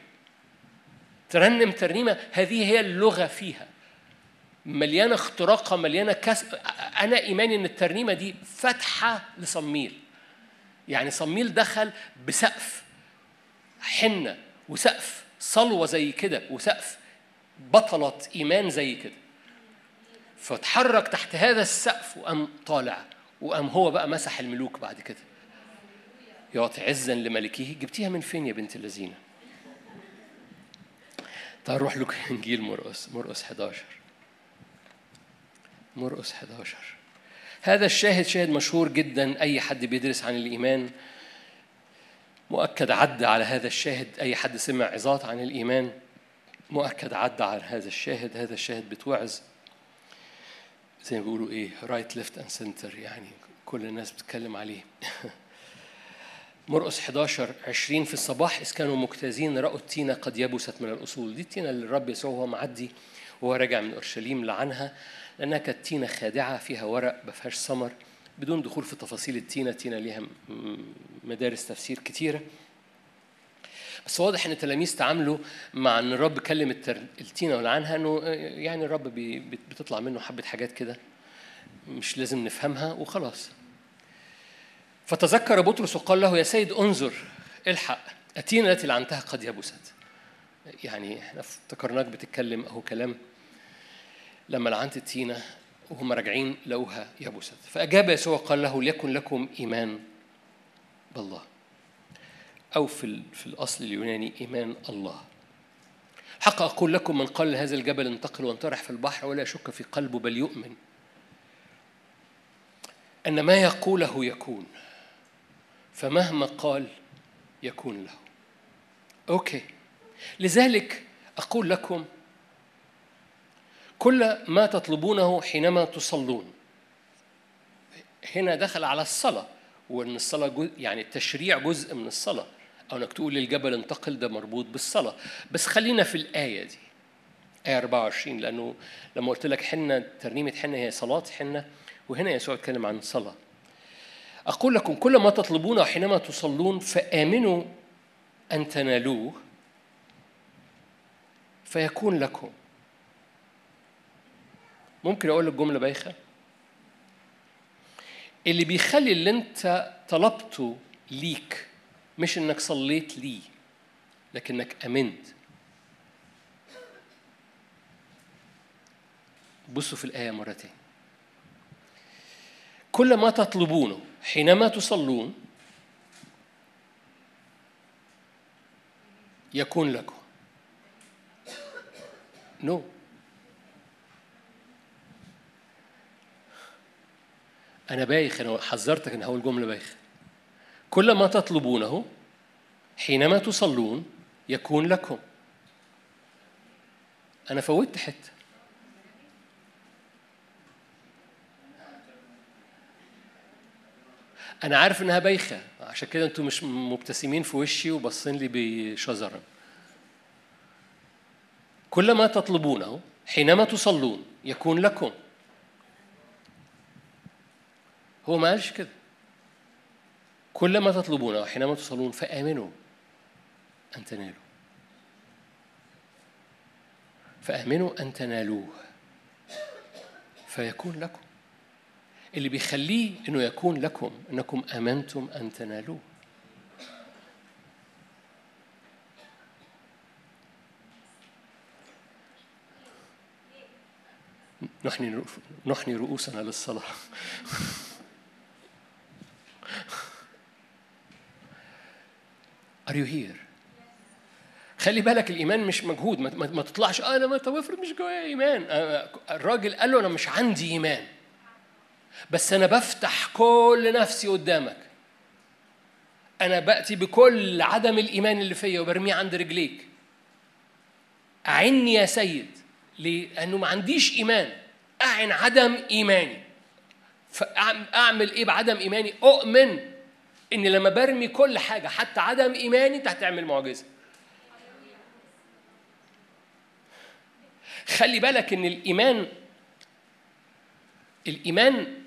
ترنم ترنيمة هذه هي اللغة فيها. مليانة اختراقها مليانة كس أنا إيماني إن الترنيمة دي فاتحه لصميل. يعني صميل دخل بسقف حنة وسقف صلوة زي كده وسقف بطلة إيمان زي كده. فتحرك تحت هذا السقف وقام طالع وقام هو بقى مسح الملوك بعد كده. يعطي عزا لملكه. جبتيها من فين يا بنت اللذينة؟ تعال نروح لك إنجيل مرقس مرقس 11 مرقس 11 هذا الشاهد شاهد مشهور جدا. أي حد بيدرس عن الإيمان مؤكد عدى على هذا الشاهد. أي حد سمع عظات عن الإيمان مؤكد عدى على هذا الشاهد. هذا الشاهد بتوعظ زي ما بيقولوا إيه right left and center يعني كل الناس بتتكلم عليه. مرقس 11 20 في الصباح إذ كانوا مجتازين رأوا التينة قد يبست من الأصول. دي التينة اللي الرب يسوع وهو معدي وهو راجع من أورشليم لعنها. لأنها كانت تينة خادعة فيها ورق ما فيهاش ثمر بدون دخول في تفاصيل التينة التينة ليها مدارس تفسير كتيرة. بس واضح إن التلاميذ تعاملوا مع إن الرب كلم التينة ولعنها إنه يعني الرب بتطلع منه حبة حاجات كده مش لازم نفهمها وخلاص. فتذكر بطرس وقال له يا سيد انظر الحق التينة التي لعنتها قد يبست. يعني إحنا افتكرناك بتتكلم أهو كلام لما لعنت التينة وهم راجعين لقوها يبست فأجاب يسوع قال له ليكن لكم إيمان بالله. أو في, في الأصل اليوناني إيمان الله. حق أقول لكم من قال لهذا الجبل انتقل وانطرح في البحر ولا يشك في قلبه بل يؤمن. أن ما يقوله يكون فمهما قال يكون له. أوكي. لذلك أقول لكم كل ما تطلبونه حينما تصلون. هنا دخل على الصلاة وإن الصلاة جزء يعني التشريع جزء من الصلاة. أو إنك تقول للجبل انتقل ده مربوط بالصلاة. بس خلينا في الآية دي. آية 24 لأنه لما قلت لك حنة ترنيمة حنة هي صلاة حنة وهنا يسوع اتكلم عن صلاة. أقول لكم كل ما تطلبونه حينما تصلون فآمنوا أن تنالوه فيكون لكم. ممكن أقول لك جملة بايخة. اللي بيخلي اللي أنت طلبته ليك مش إنك صليت ليه لكنك آمنت. بصوا في الآية مرتين كل ما تطلبونه حينما تصلون يكون لكم. نو no. أنا بايخ أنا حذرتك أن هقول جملة بايخة. كل ما تطلبونه حينما تصلون يكون لكم. أنا فوتت حتة. أنا عارف إنها بايخة. عشان كده أنتوا مش مبتسمين في وشي وباصين لي بشزرا كل ما تطلبونه حينما تصلون يكون لكم. هو ما قالش كده. كل ما تطلبونه حينما تصلون فآمنوا أن تنالوا. فآمنوا أن تنالوه. فيكون لكم. اللي بيخليه إنه يكون لكم إنكم آمنتم أن تنالوه. نحني رؤوسنا للصلاة. Are you here؟ خلي بالك الإيمان مش مجهود. ما, ما تطلعش آه أنا ما طب افرض مش جوايا إيمان. الراجل قال له أنا مش عندي إيمان. بس أنا بفتح كل نفسي قدامك. أنا بأتي بكل عدم الإيمان اللي فيا وبرميه عند رجليك. أعني يا سيد ليه؟ لأنه ما عنديش إيمان. أعن عدم إيماني. فأعمل إيه بعدم إيماني؟ أؤمن. إن لما برمي كل حاجة حتى عدم إيماني أنت هتعمل معجزة. خلي بالك إن الإيمان الإيمان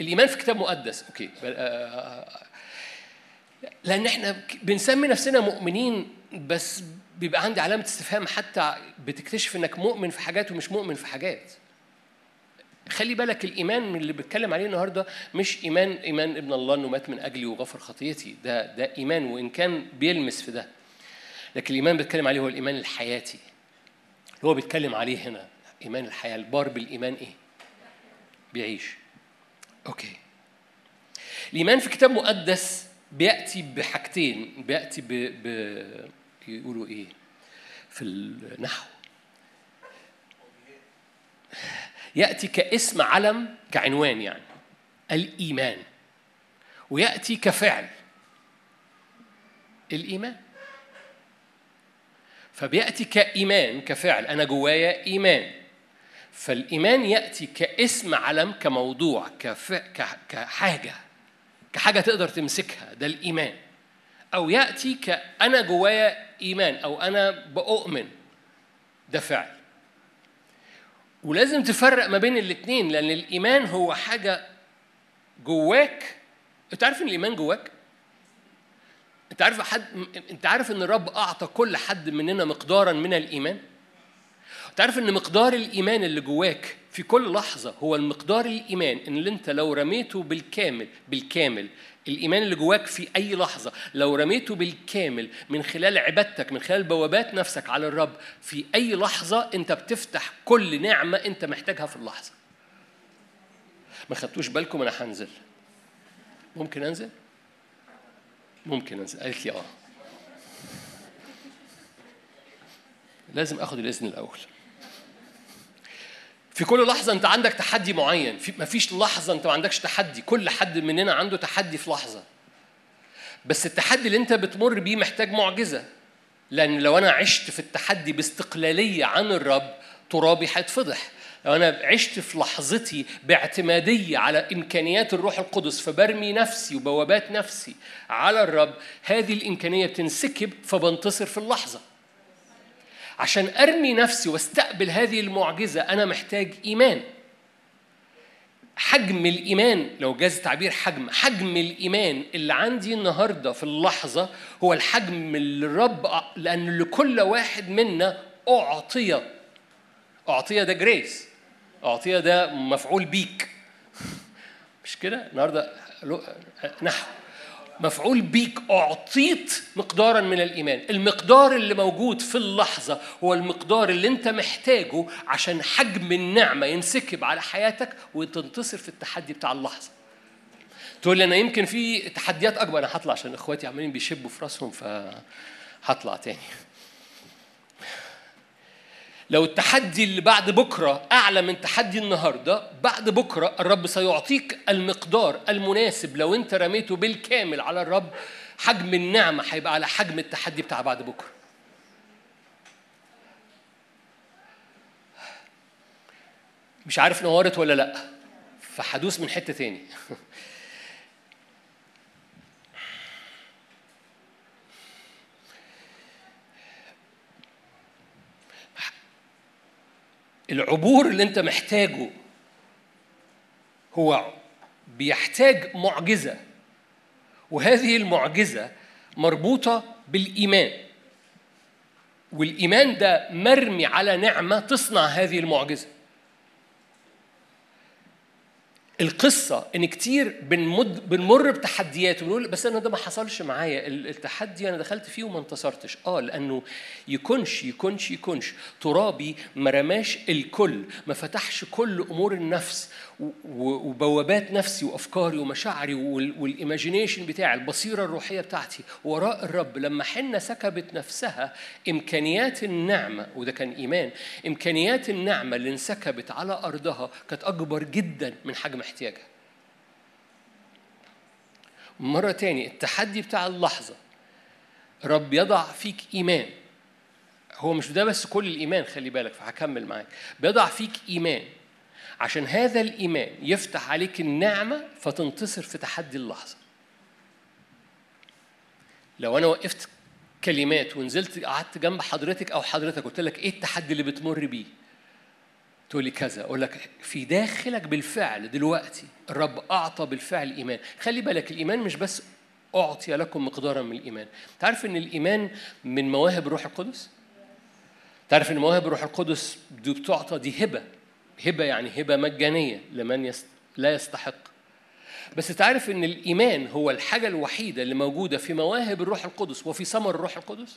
الإيمان في كتاب مقدس. أوكي. لأن إحنا بنسمي نفسنا مؤمنين بس بيبقى عندي علامة استفهام حتى بتكتشف إنك مؤمن في حاجات ومش مؤمن في حاجات. خلي بالك الإيمان اللي بتكلم عليه النهاردة مش إيمان إيمان ابن الله إنه مات من أجلي وغفر خطيتي. ده ده إيمان وإن كان بيلمس في ده. لكن الإيمان اللي بتكلم عليه هو الإيمان الحياتي. اللي هو بيتكلم عليه هنا إيمان الحياة. البار بالإيمان إيه؟ بيعيش. أوكي. الإيمان في كتاب مقدس بيأتي بحاجتين. بيأتي ب, ب... يقولوا إيه؟ في النحو. يأتي كاسم علم كعنوان يعني الإيمان. ويأتي كفعل الإيمان. فبيأتي كإيمان كفعل أنا جوايا إيمان. فالإيمان يأتي كاسم علم كموضوع كف... كحاجة كحاجة تقدر تمسكها ده الإيمان. أو يأتي كأنا جوايا إيمان أو أنا بأؤمن ده فعل. ولازم تفرق ما بين الاثنين لأن الإيمان هو حاجة جواك أنت عارف إن الإيمان جواك؟ أنت عارف حد أنت عارف إن الرب أعطى كل حد مننا مقدارا من الإيمان؟ تعرف إن مقدار الإيمان اللي جواك في كل لحظة هو المقدار الإيمان إن اللي أنت لو رميته بالكامل بالكامل الإيمان اللي جواك في أي لحظة لو رميته بالكامل من خلال عبادتك من خلال بوابات نفسك على الرب في أي لحظة أنت بتفتح كل نعمة أنت محتاجها في اللحظة. ما خدتوش بالكم أنا هنزل. ممكن أنزل؟ ممكن أنزل. قالت لي آه. لازم آخد الإذن الأول. في كل لحظة أنت عندك تحدي معين، في مفيش لحظة أنت ما عندكش تحدي، كل حد مننا عنده تحدي في لحظة. بس التحدي اللي أنت بتمر بيه محتاج معجزة. لأن لو أنا عشت في التحدي باستقلالية عن الرب ترابي هيتفضح. لو أنا عشت في لحظتي باعتمادية على إمكانيات الروح القدس فبرمي نفسي وبوابات نفسي على الرب هذه الإمكانية بتنسكب فبنتصر في اللحظة. عشان أرمي نفسي واستقبل هذه المعجزة أنا محتاج إيمان. حجم الإيمان لو جاز التعبير حجم حجم الإيمان اللي عندي النهارده في اللحظة هو الحجم اللي الرب لأن لكل واحد منا أعطي أعطي ده جريس أعطي ده مفعول بيك. مش كده؟ النهارده نحو. مفعول بيك أعطيت مقدارا من الإيمان. المقدار اللي موجود في اللحظة هو المقدار اللي أنت محتاجه عشان حجم النعمة ينسكب على حياتك وتنتصر في التحدي بتاع اللحظة. تقول لي أنا يمكن في تحديات أكبر أنا هطلع عشان إخواتي عمالين بيشبوا في راسهم فهطلع تاني. لو التحدي اللي بعد بكرة أعلى من تحدي النهاردة بعد بكرة الرب سيعطيك المقدار المناسب. لو أنت رميته بالكامل على الرب حجم النعمة هيبقى على حجم التحدي بتاع بعد بكرة. مش عارف نورت ولا لأ فحدوس من حتة تاني. العبور اللي انت محتاجه هو بيحتاج معجزة وهذه المعجزة مربوطة بالإيمان. والإيمان ده مرمي على نعمة تصنع هذه المعجزة. القصة إن كتير بنمد بنمر بتحديات ونقول بس أنا ده ما حصلش معايا. التحدي أنا دخلت فيه وما انتصرتش. آه لأنه يكونش يكونش يكونش. ترابي ما رماش الكل ما فتحش كل أمور النفس. وبوابات نفسي وأفكاري ومشاعري والإيماجينيشن بتاعي البصيرة الروحية بتاعتي وراء الرب لما حنة سكبت نفسها إمكانيات النعمة وده كان إيمان إمكانيات النعمة اللي انسكبت على أرضها كانت أكبر جدا من حجم احتياجها. مرة تاني التحدي بتاع اللحظة رب يضع فيك إيمان. هو مش ده بس كل الإيمان خلي بالك فهكمل معاك. بيضع فيك إيمان. عشان هذا الإيمان يفتح عليك النعمة فتنتصر في تحدي اللحظة. لو أنا وقفت كلمات ونزلت قعدت جنب حضرتك أو حضرتك قلت لك إيه التحدي اللي بتمر بيه؟ تقول لي كذا أقول لك في داخلك بالفعل دلوقتي الرب أعطى بالفعل إيمان. خلي بالك الإيمان مش بس أعطي لكم مقدارا من الإيمان. تعرف إن الإيمان من مواهب الروح القدس؟ تعرف إن مواهب الروح القدس دي بتعطى دي هبة. هبة يعني هبة مجانية لمن يست... لا يستحق. بس تعرف إن الإيمان هو الحاجة الوحيدة اللي موجودة في مواهب الروح القدس وفي ثمر الروح القدس؟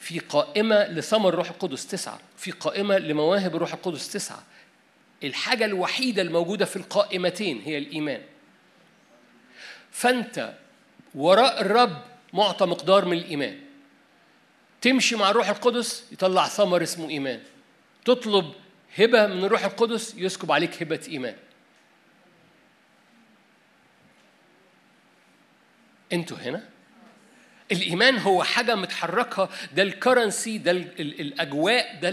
في قائمة لثمر الروح القدس تسعة في قائمة لمواهب الروح القدس تسعة. الحاجة الوحيدة الموجودة في القائمتين هي الإيمان. فأنت وراء الرب معطى مقدار من الإيمان. تمشي مع الروح القدس يطلع ثمر اسمه إيمان. تطلب هبة من الروح القدس يسكب عليك هبة إيمان. أنتوا هنا؟ الإيمان هو حاجة متحركة ده الكرنسي ده الأجواء ده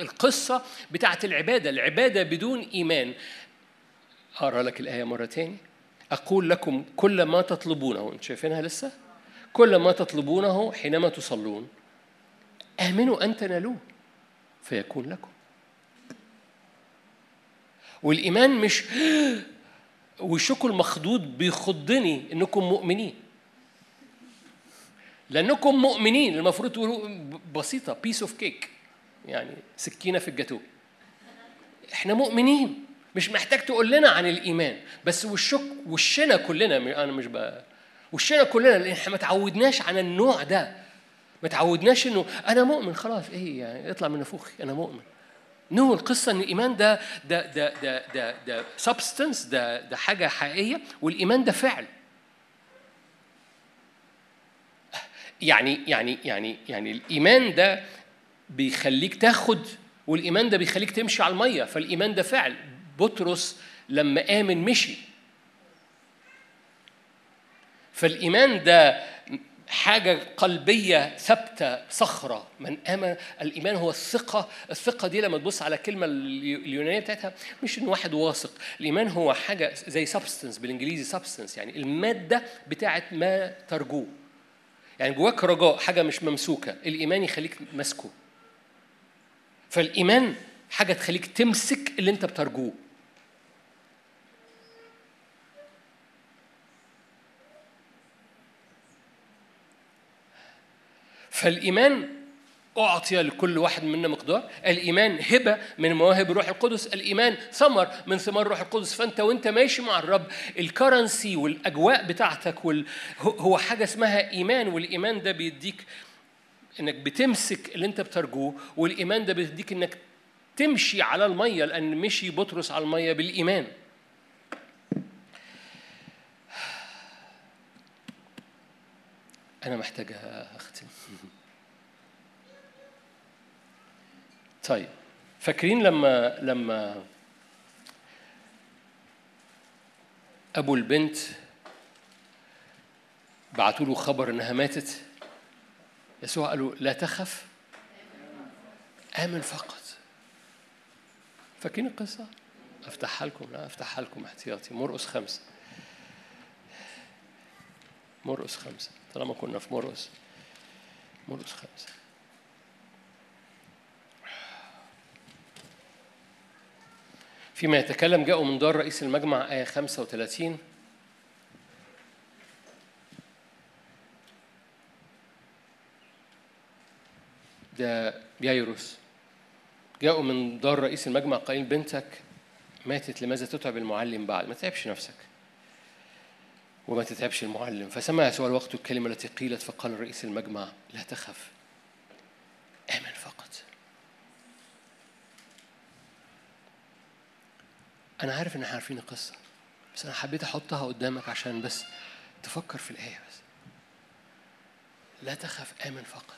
القصة بتاعت العبادة العبادة بدون إيمان. أقرأ لك الآية مرة تاني. أقول لكم كل ما تطلبونه انت شايفينها لسه؟ كل ما تطلبونه حينما تصلون. آمنوا ان تنالوه فيكون لكم. والإيمان مش وشكل المخضوض بيخضني إنكم مؤمنين. لأنكم مؤمنين. المفروض تقولوا بسيطة piece of cake يعني سكينة في الجاتو. إحنا مؤمنين. مش محتاج تقول لنا عن الإيمان. بس وشك وشنا كلنا أنا مش بقى وشنا كلنا لأن إحنا ما تعودناش على النوع ده. ما تعودناش إنه أنا مؤمن. خلاص إيه يعني اطلع من نفوخي أنا مؤمن. no القصة إن الإيمان ده ده ده ده ده ده substance ده ده حاجة حقيقية والإيمان ده فعل. يعني يعني يعني يعني الإيمان ده بيخليك تاخد والإيمان ده بيخليك تمشي على المية فالإيمان ده فعل. بطرس لما آمن مشي. فالإيمان ده حاجة قلبية ثابتة صخرة. من آمن الإيمان هو الثقة. الثقة دي لما تبص على الكلمة اليونانية بتاعتها مش إن واحد واثق. الإيمان هو حاجة زي substance بالإنجليزي substance يعني المادة بتاعت ما ترجوه. يعني جواك رجاء حاجة مش ممسوكة. الإيمان يخليك ماسكه فالإيمان حاجة تخليك تمسك اللي أنت بترجوه. فالإيمان أعطي لكل واحد منا مقدار. الإيمان هبة من مواهب الروح القدس. الإيمان ثمر من ثمار الروح القدس. فأنت وأنت ماشي مع الرب الكرنسي والأجواء بتاعتك وال... هو حاجة اسمها إيمان والإيمان ده بيديك إنك بتمسك اللي أنت بترجوه والإيمان ده بيديك إنك تمشي على المية لأن مشي بطرس على المية بالإيمان. أنا محتاج أختم. طيب. فاكرين لما لما أبو البنت بعتوا له خبر إنها ماتت؟ يسوع قال له لا تخف آمن فقط. فاكرين القصة؟ أفتحها لكم لا أفتحها لكم احتياطي. مرقس خمسة. مرقس خمسة. طالما كنا في مرقس. مرقس خمسة. فيما يتكلم جاءوا من دار رئيس المجمع آية 35 ده يايروس جاءوا من دار رئيس المجمع قايل بنتك ماتت لماذا تتعب المعلم بعد؟ ما تتعبش نفسك. وما تتعبش المعلم. فسمع يسوع الوقت الكلمة التي قيلت فقال رئيس المجمع لا تخف آمن فقط أنا عارف إن إحنا عارفين القصة بس أنا حبيت أحطها قدامك عشان بس تفكر في الآية بس. لا تخف آمن فقط.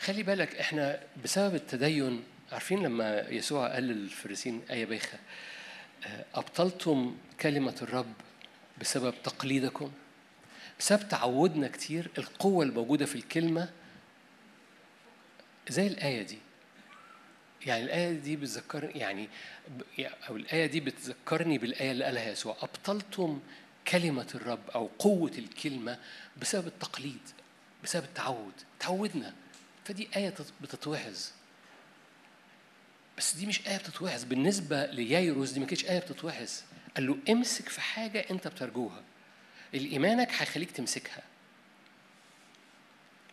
خلي بالك إحنا بسبب التدين عارفين لما يسوع قال للفريسين آية بايخة أبطلتم كلمة الرب بسبب تقليدكم؟ بسبب تعودنا كتير القوة الموجودة في الكلمة زي الآية دي. يعني الآية دي بتذكرني يعني أو الآية دي بتذكرني بالآية اللي قالها يسوع. أبطلتم كلمة الرب أو قوة الكلمة بسبب التقليد بسبب التعود. تعودنا. فدي آية بتتوعظ بس دي مش آية بتتوعظ بالنسبة ليايروس دي ما كانتش آية بتتوعظ قال له امسك في حاجة أنت بترجوها. الإيمانك هيخليك تمسكها.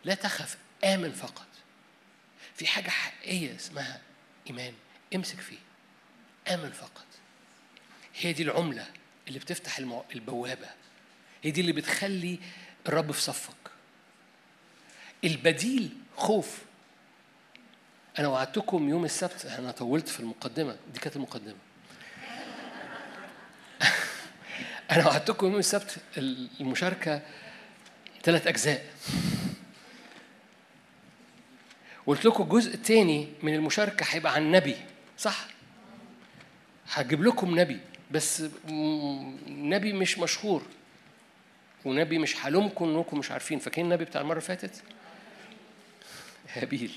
لا تخف آمن فقط. في حاجة حقيقية اسمها إيمان. امسك فيه. آمن فقط. هي دي العملة اللي بتفتح البوابة. هي دي اللي بتخلي الرب في صفك. البديل خوف. أنا وعدتكم يوم السبت أنا طولت في المقدمة. دي كانت المقدمة. أنا وعدتكم يوم السبت المشاركة ثلاث أجزاء. قلت لكم الجزء الثاني من المشاركة هيبقى عن نبي صح؟ هجيب لكم نبي بس نبي مش مشهور. ونبي مش هلومكم انكم مش عارفين. فاكرين النبي بتاع المرة اللي فاتت؟ هابيل.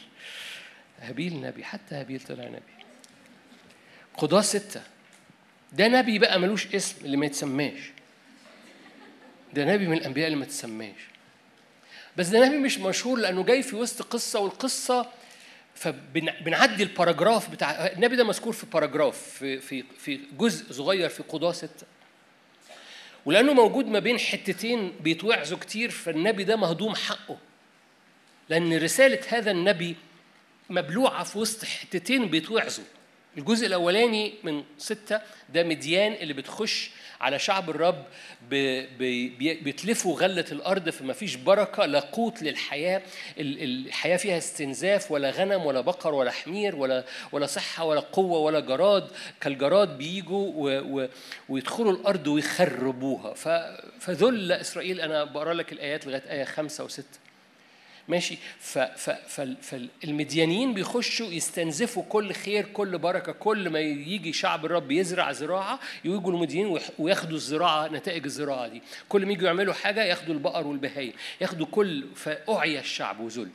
هابيل نبي حتى هابيل طلع نبي. قضاة ستة. ده نبي بقى ملوش اسم اللي ما يتسماش. ده نبي من الأنبياء اللي ما تسماش. بس ده نبي مش مشهور لأنه جاي في وسط قصة والقصة فبنعدي ال paragraph بتاع النبي ده مذكور في paragraph في في في جزء صغير في قضاة ستة. ولأنه موجود ما بين حتتين بيتوعظوا كتير فالنبي ده مهضوم حقه. لأن رسالة هذا النبي مبلوعة في وسط حتتين بيتوعظوا. الجزء الأولاني من ستة ده مديان اللي بتخش على شعب الرب بيتلفوا غلة الأرض فما فيش بركة لا قوت للحياة الحياة فيها استنزاف ولا غنم ولا بقر ولا حمير ولا ولا صحة ولا قوة ولا جراد. كالجراد بيجوا ويدخلوا الأرض ويخربوها. فذل إسرائيل أنا بقرأ لك الآيات لغاية آية خمسة وستة. ماشي. فالمديانيين بيخشوا يستنزفوا كل خير كل بركة كل ما يجي شعب الرب يزرع زراعة يجوا المديانين وياخدوا الزراعة نتائج الزراعة دي. كل ما يجوا يعملوا حاجة ياخدوا البقر والبهايم ياخدوا كل فأعيا الشعب وذل.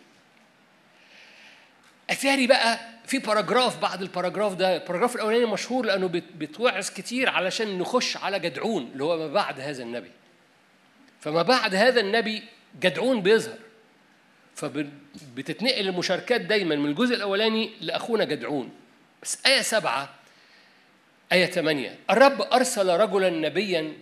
اتاري بقى في paragraph بعد ال paragraph ده. ال paragraph الأولاني مشهور لأنه بتوعظ كتير علشان نخش على جدعون اللي هو ما بعد هذا النبي. فما بعد هذا النبي جدعون بيظهر. فبتتنقل المشاركات دايما من الجزء الأولاني لأخونا جدعون. بس آية سبعة آية ثمانية الرب أرسل رجلا نبيا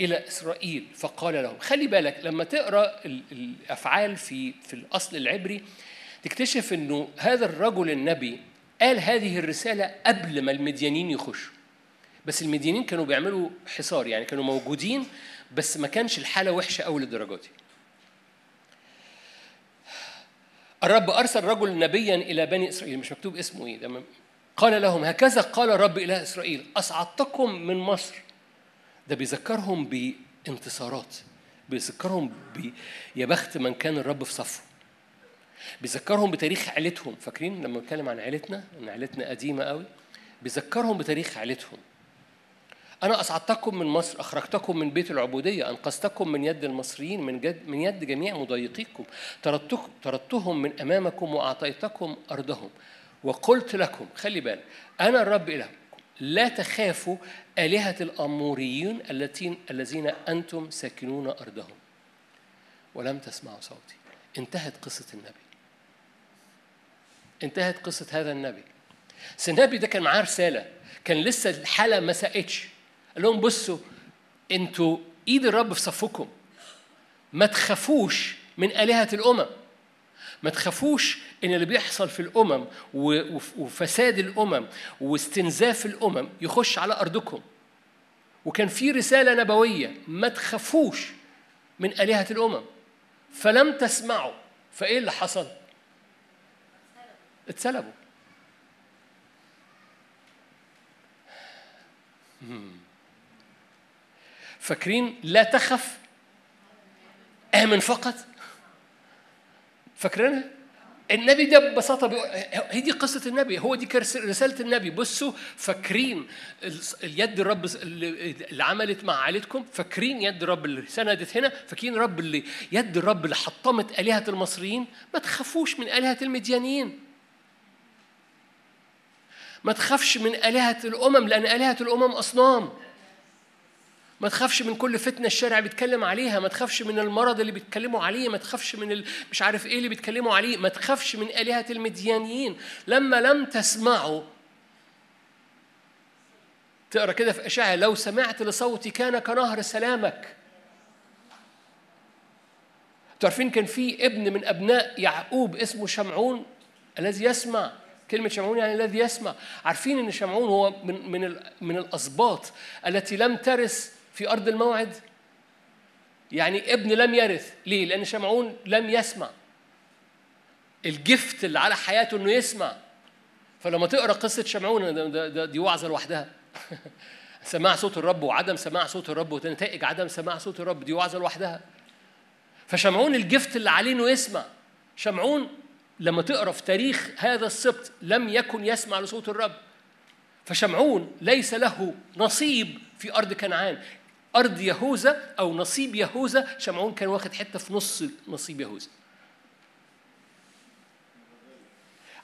إلى إسرائيل فقال لهم خلي بالك لما تقرأ الأفعال في في الأصل العبري تكتشف إنه هذا الرجل النبي قال هذه الرسالة قبل ما المديانين يخشوا. بس المديانين كانوا بيعملوا حصار يعني كانوا موجودين بس ما كانش الحالة وحشة أوي للدرجة دي. الرب أرسل رجل نبيا إلى بني إسرائيل مش مكتوب اسمه إيه ده قال لهم هكذا قال الرب إلى إسرائيل أصعدتكم من مصر. ده بيذكرهم بانتصارات بيذكرهم ب يا بخت من كان الرب في صفه. بيذكرهم بتاريخ عيلتهم فاكرين لما بنتكلم عن عيلتنا؟ إن عيلتنا قديمة قوي. بيذكرهم بتاريخ عيلتهم. أنا أصعدتكم من مصر أخرجتكم من بيت العبودية أنقذتكم من يد المصريين من, جد من يد جميع مضايقيكم. طردتهم من أمامكم وأعطيتكم أرضهم. وقلت لكم خلي بالك أنا الرب إلهكم. لا تخافوا آلهة الأموريين التي الذين أنتم ساكنون أرضهم. ولم تسمعوا صوتي. انتهت قصة النبي. انتهت قصة هذا النبي. النبي ده كان معاه رسالة. كان لسه الحالة ما سقتش قال لهم بصوا أنتوا ايد الرب في صفكم. ما تخافوش من آلهة الأمم. ما تخافوش إن اللي بيحصل في الأمم وفساد الأمم واستنزاف الأمم يخش على أرضكم. وكان في رسالة نبوية ما تخافوش من آلهة الأمم. فلم تسمعوا فإيه اللي حصل؟ اتسلبوا. فاكرين لا تخف آمن فقط. فاكرينها؟ النبي ده ببساطة بيقول هي دي قصة النبي هو دي رسالة النبي. بصوا فاكرين اليد الرب اللي عملت مع عائلتكم؟ فاكرين يد الرب اللي سندت هنا؟ فاكرين الرب اللي يد الرب اللي حطمت آلهة المصريين؟ ما تخافوش من آلهة المديانيين ما تخافش من آلهة الأمم لأن آلهة الأمم أصنام. ما تخافش من كل فتنة الشارع بيتكلم عليها ما تخافش من المرض اللي بيتكلموا عليه ما تخافش من مش عارف إيه اللي بيتكلموا عليه ما تخافش من آلهة المديانيين. لما لم تسمعوا تقرأ كده في اشعياء لو سمعت لصوتي كان كنهر سلامك. تعرفين كان في ابن من أبناء يعقوب اسمه شمعون؟ الذي يسمع كلمة شمعون يعني الذي يسمع. عارفين إن شمعون هو من من من الأسباط التي لم ترث في أرض الموعد. يعني ابن لم يرث. ليه؟ لأن شمعون لم يسمع. الجفت اللي على حياته إنه يسمع. فلما تقرأ قصة شمعون ده ده ده دي وعظة لوحدها. سماع صوت الرب وعدم سماع صوت الرب ونتائج عدم سماع صوت الرب دي وعظة لوحدها. فشمعون الجفت اللي عليه إنه يسمع. شمعون لما تقرأ في تاريخ هذا السبط لم يكن يسمع لصوت الرب. فشمعون ليس له نصيب في أرض كنعان. أرض يهوذا أو نصيب يهوذا. شمعون كان واخد حتة في نص نصيب يهوذا.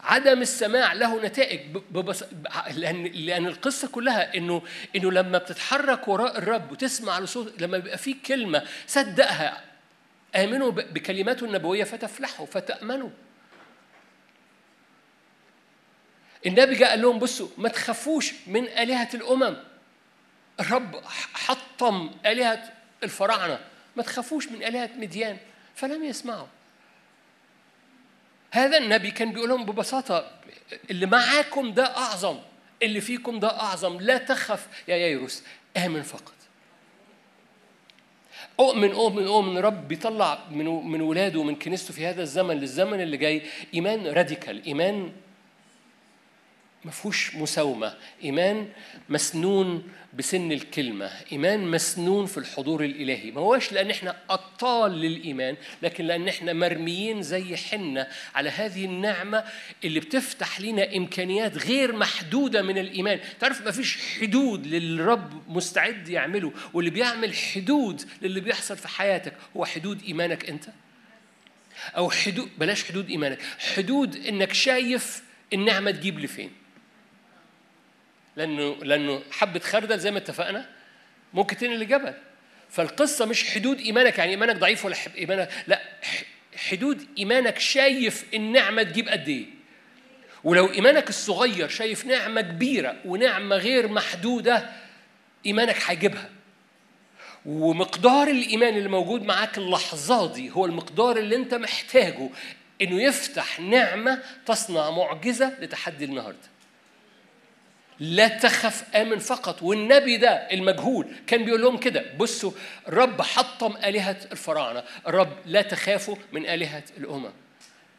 عدم السماع له نتائج. ببص... لأن لأن القصة كلها إنه إنه لما بتتحرك وراء الرب وتسمع لصوت لما بيبقى في كلمة صدقها آمنوا بكلماته النبوية فتفلحوا فتأمنوا. النبي جاء قال لهم بصوا ما تخافوش من آلهة الأمم. الرب حطم آلهة الفراعنة. ما تخافوش من آلهة مديان فلم يسمعوا. هذا النبي كان بيقول لهم ببساطة اللي معاكم ده أعظم اللي فيكم ده أعظم لا تخف يا ييروس آمن فقط. أؤمن أؤمن أؤمن رب بيطلع من من ولاده ومن كنيسته في هذا الزمن للزمن اللي جاي إيمان راديكال إيمان ما فيهوش مساومة. إيمان مسنون بسن الكلمة. إيمان مسنون في الحضور الإلهي. ما هوش لأن إحنا أبطال للإيمان لكن لأن إحنا مرميين زي حنة على هذه النعمة اللي بتفتح لنا إمكانيات غير محدودة من الإيمان. تعرف ما فيش حدود للرب مستعد يعمله واللي بيعمل حدود للي بيحصل في حياتك هو حدود إيمانك أنت؟ أو حدود بلاش حدود إيمانك. حدود إنك شايف النعمة تجيب لفين لأنه لأنه حبة خردل زي ما اتفقنا ممكن تنقل لجبل فالقصة مش حدود إيمانك يعني إيمانك ضعيف ولا إيمانك لا حدود إيمانك شايف النعمة تجيب قد إيه. ولو إيمانك الصغير شايف نعمة كبيرة ونعمة غير محدودة إيمانك هيجيبها. ومقدار الإيمان اللي موجود معاك اللحظة دي هو المقدار اللي أنت محتاجه إنه يفتح نعمة تصنع معجزة لتحدي النهارده. لا تخف آمن فقط. والنبي ده المجهول كان بيقول لهم كده بصوا الرب حطم آلهة الفراعنة. الرب لا تخافوا من آلهة الأمم.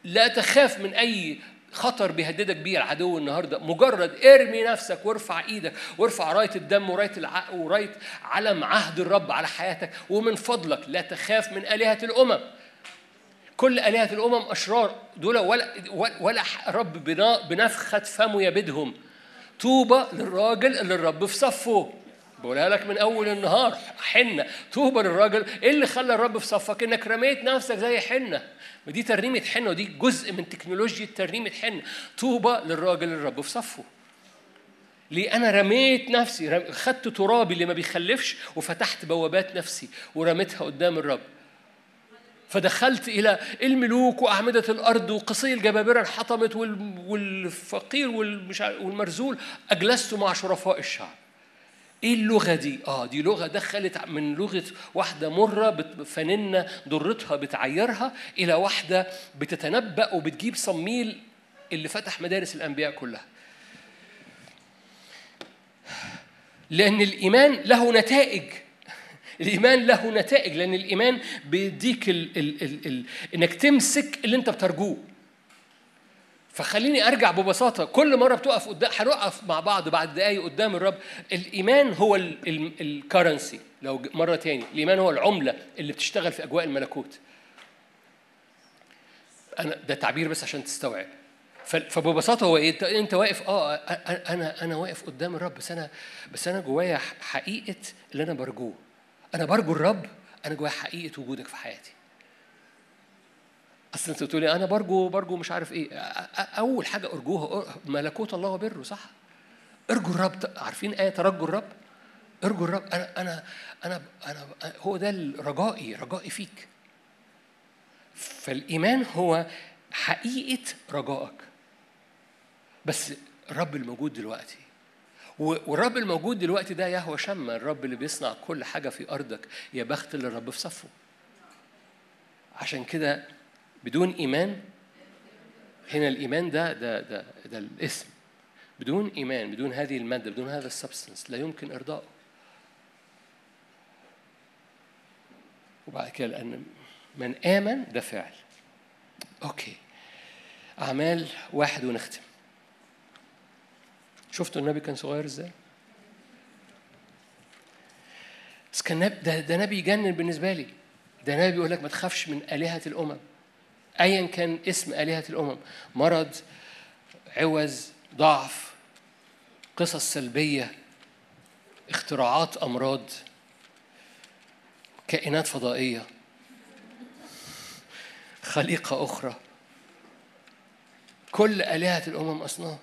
لا تخاف من أي خطر بيهددك بيه العدو النهارده. مجرد ارمي نفسك وارفع إيدك وارفع راية الدم وراية الع... وراية علم عهد الرب على حياتك. ومن فضلك لا تخاف من آلهة الأمم. كل آلهة الأمم أشرار دول ولا ولا رب بنفخة فمه يبدهم. طوبى للراجل اللي الرب في صفه. بقولها لك من أول النهار حنة. طوبى للراجل إيه اللي خلى الرب في صفك إنك رميت نفسك زي حنة. ودي ترنيمة حنة ودي جزء من تكنولوجيا ترنيمة حنة. طوبى للراجل اللي الرب في صفه. ليه؟ أنا رميت نفسي خدت ترابي اللي ما بيخلفش وفتحت بوابات نفسي ورميتها قدام الرب. فدخلت إلى الملوك وأعمدة الأرض وقصي الجبابرة انحطمت والفقير والمرزول أجلست مع شرفاء الشعب. إيه اللغة دي؟ آه دي لغة دخلت من لغة واحدة مرة فننه ضرتها بتعيرها إلى واحدة بتتنبأ وبتجيب صميل اللي فتح مدارس الأنبياء كلها. لأن الإيمان له نتائج. الإيمان له نتائج لأن الإيمان بيديك ال ال ال ال إنك تمسك اللي أنت بترجوه. فخليني أرجع ببساطة كل مرة بتقف قدام هنقف مع بعض بعد دقايق قدام الرب. الإيمان هو الكرنسي لو مرة تاني الإيمان هو العملة اللي بتشتغل في أجواء الملكوت. أنا ده تعبير بس عشان تستوعب. فببساطة هو إيه؟ أنت واقف؟ آه أنا أنا واقف قدام الرب بس أنا بس أنا جوايا حقيقة اللي أنا برجوه. أنا برجو الرب أنا جوايا حقيقة وجودك في حياتي. أصل أنت بتقولي أنا برجو برجو مش عارف إيه. أول حاجة أرجوها ملكوت الله وبره صح؟ ارجو الرب عارفين آية ترجو الرب؟ ارجو الرب أنا أنا أنا أنا هو ده رجائي رجائي فيك. فالإيمان هو حقيقة رجائك. بس الرب الموجود دلوقتي والرب الموجود دلوقتي ده يهوى شمة الرب اللي بيصنع كل حاجة في أرضك يا بخت اللي الرب في صفه. عشان كده بدون إيمان هنا الإيمان ده ده ده ده الاسم. بدون إيمان بدون هذه المادة بدون هذا السبستنس لا يمكن إرضائه وبعد كده لأن من آمن ده فعل أوكي. أعمال واحد ونختم. شفتوا النبي كان صغير إزاي؟ بس كان ده, ده نبي يجنن بالنسبة لي. ده نبي بيقول لك ما تخافش من آلهة الأمم. أيا كان اسم آلهة الأمم. مرض عوز ضعف قصص سلبية اختراعات أمراض كائنات فضائية خليقة أخرى. كل آلهة الأمم أصنام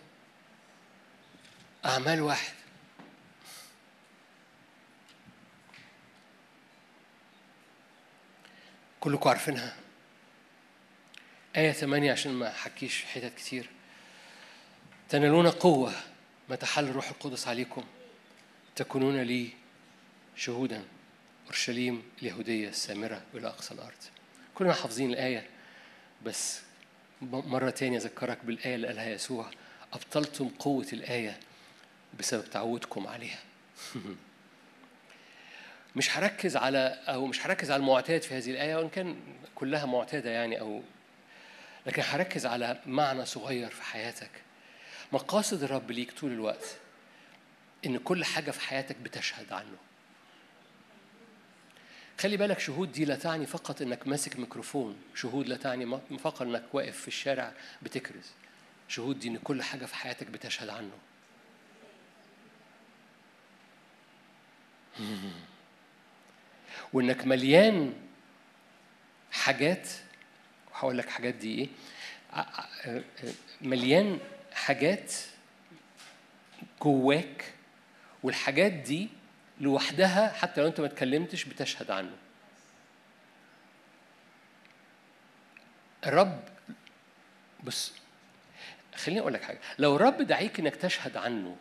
أعمال واحد. كلكم عارفينها. آية ثمانية عشان ما أحكيش حتت كتير. تنالون قوة متى حل الروح القدس عليكم. تكونون لي شهودا. أورشليم اليهودية السامرة إلى أقصى الأرض. كلنا حافظين الآية بس مرة تانية أذكرك بالآية اللي قالها يسوع. أبطلتم قوة الآية بسبب تعودكم عليها. مش هركز على أو مش هركز على المعتاد في هذه الآية وإن كان كلها معتادة يعني أو لكن هركز على معنى صغير في حياتك. مقاصد الرب ليك طول الوقت إن كل حاجة في حياتك بتشهد عنه. خلي بالك شهود دي لا تعني فقط إنك ماسك ميكروفون شهود لا تعني فقط إنك واقف في الشارع بتكرز. شهود دي إن كل حاجة في حياتك بتشهد عنه. وانك مليان حاجات وهقول لك حاجات دي إيه؟ مليان حاجات جواك والحاجات دي لوحدها حتى لو أنت ما اتكلمتش بتشهد عنه. الرب بص خليني أقول لك حاجة. لو الرب دعيك إنك تشهد عنه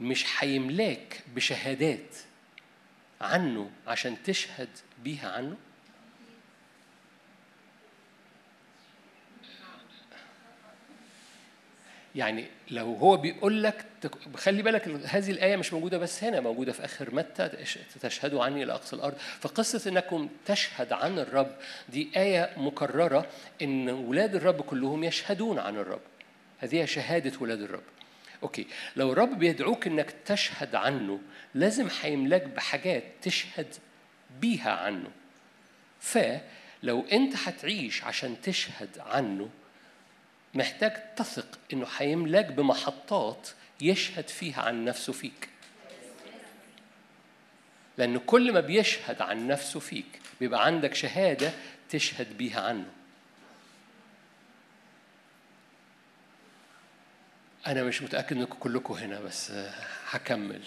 مش هيملاك بشهادات عنه عشان تشهد بيها عنه؟ يعني لو هو بيقول لك خلي بالك هذه الآية مش موجودة بس هنا موجودة في آخر متى تشهدوا عني إلى أقصى الأرض. فقصة إنكم تشهد عن الرب دي آية مكررة إن ولاد الرب كلهم يشهدون عن الرب. هذه شهادة ولاد الرب. أوكي. لو الرب بيدعوك إنك تشهد عنه لازم هيملاك بحاجات تشهد بيها عنه. فلو أنت هتعيش عشان تشهد عنه محتاج تثق إنه هيملاك بمحطات يشهد فيها عن نفسه فيك. لأن كل ما بيشهد عن نفسه فيك بيبقى عندك شهادة تشهد بيها عنه. أنا مش متأكد إنكم كلكم هنا بس هكمل.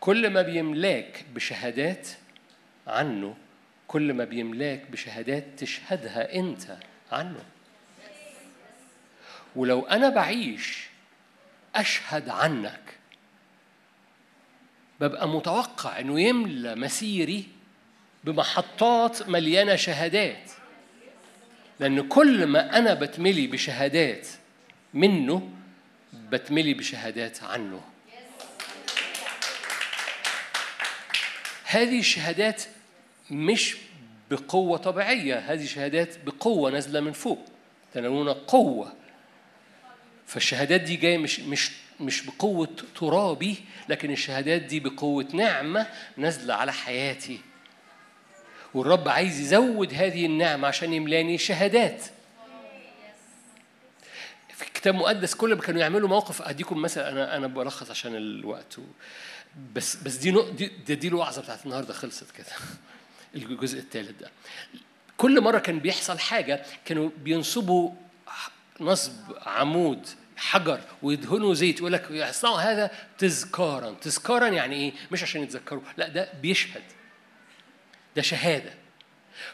كل ما بيملاك بشهادات عنه كل ما بيملاك بشهادات تشهدها أنت عنه. ولو أنا بعيش أشهد عنك. ببقى متوقع إنه يملى مسيري بمحطات مليانة شهادات. لأن كل ما أنا بتملي بشهادات منه بتملي بشهادات عنه. هذه الشهادات مش بقوة طبيعية هذه شهادات بقوة نازلة من فوق تنالون قوة. فالشهادات دي جاية مش مش مش بقوة ترابي لكن الشهادات دي بقوة نعمة نازلة على حياتي. والرب عايز يزود هذه النعمة عشان يملاني شهادات. في الكتاب المقدس كل ما كانوا يعملوا موقف أديكم مثلا أنا أنا بلخص عشان الوقت. بس بس دي دي دي, دي الوعظة بتاعت النهارده خلصت كده الجزء الثالث ده. كل مرة كان بيحصل حاجة كانوا بينصبوا نصب عمود حجر ويدهنوا زيت يقول لك يصنعوا هذا تذكارا. تذكارا يعني إيه؟ مش عشان يتذكروا لا ده بيشهد. ده شهادة.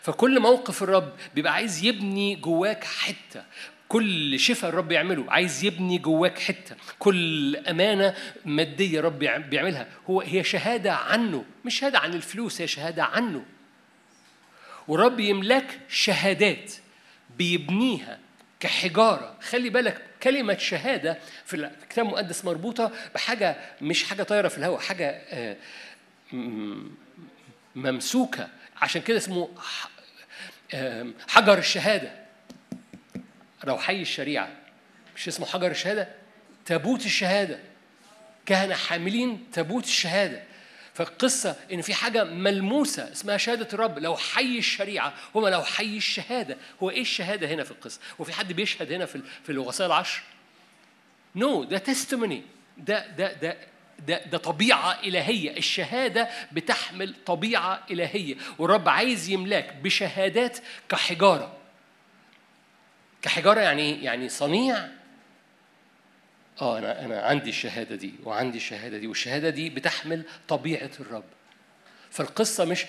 فكل موقف الرب بيبقى عايز يبني جواك حتة. كل شفاء الرب يعمله. عايز يبني جواك حتة. كل أمانة مادية رب بيعملها. هو هي شهادة عنه. مش شهادة عن الفلوس هي شهادة عنه. ورب يملاك شهادات بيبنيها كحجارة. خلي بالك كلمة شهادة في الكتاب المقدس مربوطة بحاجة مش حاجة طايرة في الهواء حاجة ممسوكة. عشان كده اسمه حجر الشهادة. لو حي الشريعة مش اسمه حجر الشهادة؟ تابوت الشهادة. كهنة حاملين تابوت الشهادة. فالقصة إن في حاجة ملموسة اسمها شهادة الرب لو حي الشريعة هما لو حي الشهادة هو إيه الشهادة هنا في القصة؟ هو في حد بيشهد هنا في في الوصايا العشر؟ نو no, ده تستموني ده ده ده ده ده طبيعة إلهية. الشهادة بتحمل طبيعة إلهية. والرب عايز يملاك بشهادات كحجارة. كحجارة يعني يعني صنيع. آه أنا أنا عندي الشهادة دي وعندي الشهادة دي والشهادة دي بتحمل طبيعة الرب. فالقصة مش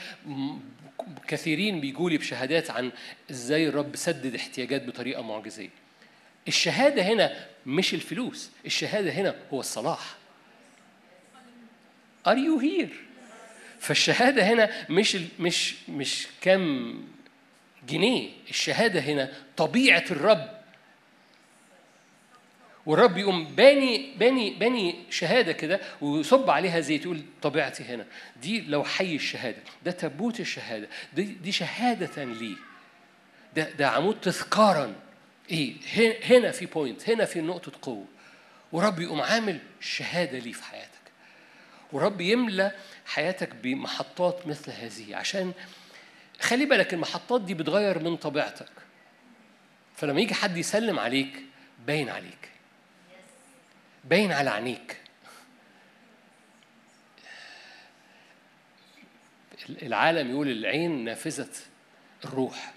كثيرين بيجوا لي بشهادات عن إزاي الرب سدد احتياجات بطريقة معجزية. الشهادة هنا مش الفلوس الشهادة هنا هو الصلاح. Are you here؟ فالشهادة هنا مش مش مش كم جنيه. الشهادة هنا طبيعة الرب. والرب يقوم باني باني باني شهادة كده ويصب عليها زيت يقول طبيعتي هنا. دي لو حي الشهادة. ده تابوت الشهادة. دي دي شهادة لي. ده ده عمود تذكارا. إيه؟ هنا في بوينت هنا في نقطة قوة. ورب يقوم عامل شهادة لي في حياتك. ورب يملى حياتك بمحطات مثل هذه. عشان خلي بالك المحطات دي بتغير من طبيعتك. فلما يجي حد يسلم عليك باين عليك. باين على عينيك. العالم يقول العين نافذة الروح.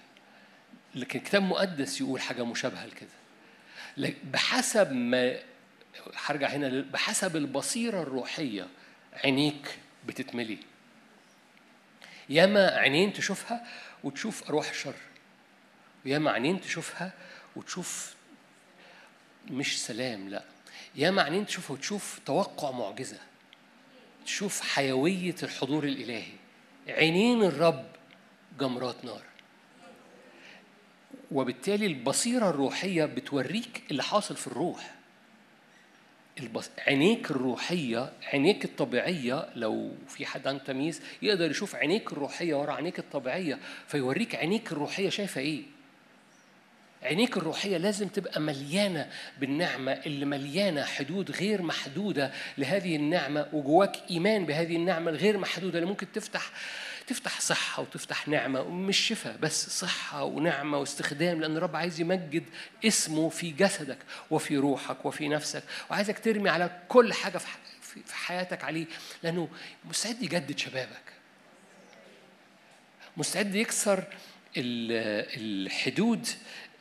لكن الكتاب المقدس يقول حاجة مشابهة لكده. بحسب ما هرجع هنا بحسب البصيرة الروحية عينيك بتتملي. ياما عينين تشوفها وتشوف أرواح الشر. وياما عينين تشوفها وتشوف مش سلام لا. ياما عينين تشوفها وتشوف توقع معجزة تشوف حيوية الحضور الإلهي. عينين الرب جمرات نار. وبالتالي البصيرة الروحية بتوريك اللي حاصل في الروح. البص... عينيك الروحية عينيك الطبيعية لو في حد عنده تمييز يقدر يشوف عينيك الروحية ورا عينيك الطبيعية فيوريك عينيك الروحية شايفة إيه؟ عينيك الروحية لازم تبقى مليانة بالنعمة اللي مليانة حدود غير محدودة لهذه النعمة وجواك إيمان بهذه النعمة الغير محدودة اللي ممكن تفتح تفتح صحة وتفتح نعمة مش شفاء بس صحة ونعمة واستخدام لأن الرب عايز يمجد اسمه في جسدك وفي روحك وفي نفسك. وعايزك ترمي على كل حاجة في حياتك عليه لأنه مستعد يجدد شبابك. مستعد يكسر الحدود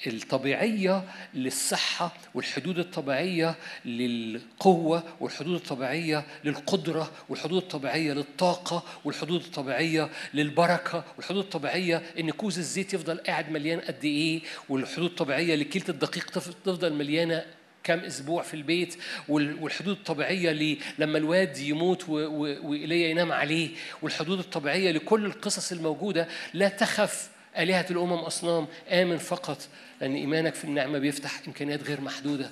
الطبيعية للصحة والحدود الطبيعية للقوة والحدود الطبيعية للقدرة والحدود الطبيعية للطاقة والحدود الطبيعية للبركة والحدود الطبيعية إن كوز الزيت يفضل قاعد مليان قد إيه والحدود الطبيعية لكيلة الدقيق تفضل مليانة كم أسبوع في البيت والحدود الطبيعية لما الواد يموت وايليا ينام عليه والحدود الطبيعية لكل القصص الموجودة لا تخف آلهة الأمم أصنام آمن فقط لأن إيمانك في النعمة بيفتح إمكانيات غير محدودة.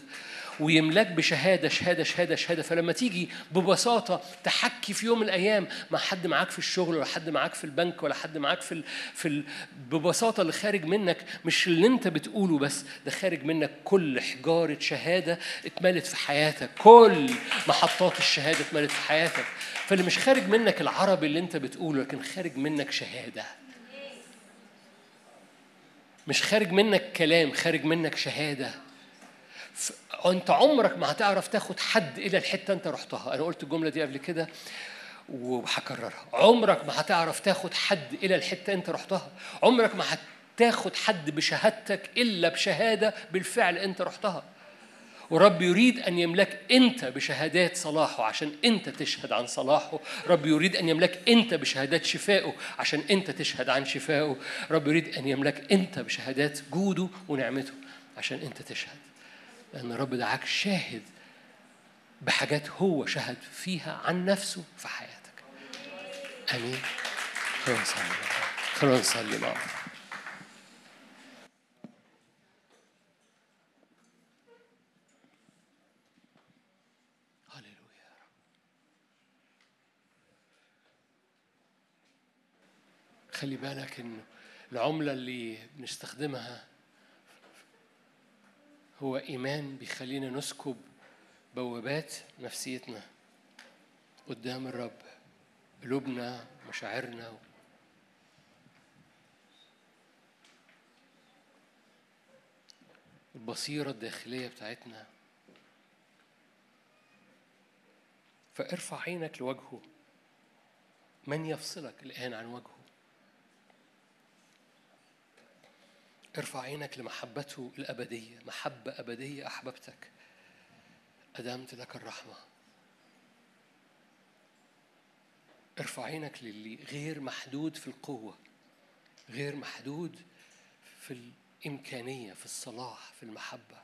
ويملاك بشهادة شهادة شهادة شهادة. فلما تيجي ببساطة تحكي في يوم من الأيام مع حد معاك في الشغل ولا حد معاك في البنك ولا حد معاك في ال... في ال... ببساطة اللي خارج منك مش اللي أنت بتقوله بس ده خارج منك كل حجارة شهادة اتملت في حياتك. كل محطات الشهادة اتملت في حياتك. فاللي مش خارج منك العربي اللي أنت بتقوله لكن خارج منك شهادة. مش خارج منك كلام خارج منك شهادة. انت عمرك ما هتعرف تاخد حد إلى الحتة انت رحتها. أنا قلت الجملة دي قبل كده وهكررها. عمرك ما هتعرف تاخد حد إلى الحتة انت رحتها. عمرك ما هتاخد حد بشهادتك إلا بشهادة بالفعل انت رحتها. ورب يريد أن يملك أنت بشهادات صلاحه عشان أنت تشهد عن صلاحه. رب يريد أن يملك أنت بشهادات شفائه عشان أنت تشهد عن شفائه. رب يريد أن يملك أنت بشهادات جوده ونعمته عشان أنت تشهد. لأن الرب دعاك شاهد بحاجات هو شهد فيها عن نفسه في حياتك. آمين. خلونا نصلي. خلونا نصلي مع بعض خلي بالك ان العملة اللي بنستخدمها هو إيمان بيخلينا نسكب بوابات نفسيتنا قدام الرب قلوبنا مشاعرنا. البصيرة الداخلية بتاعتنا. فارفع عينك لوجهه. من يفصلك الآن عن وجهه؟ ارفع عينك لمحبته الأبدية. محبة أبدية أحببتك. أدمت لك الرحمة. ارفع عينك للي غير محدود في القوة غير محدود في الإمكانية في الصلاح في المحبة.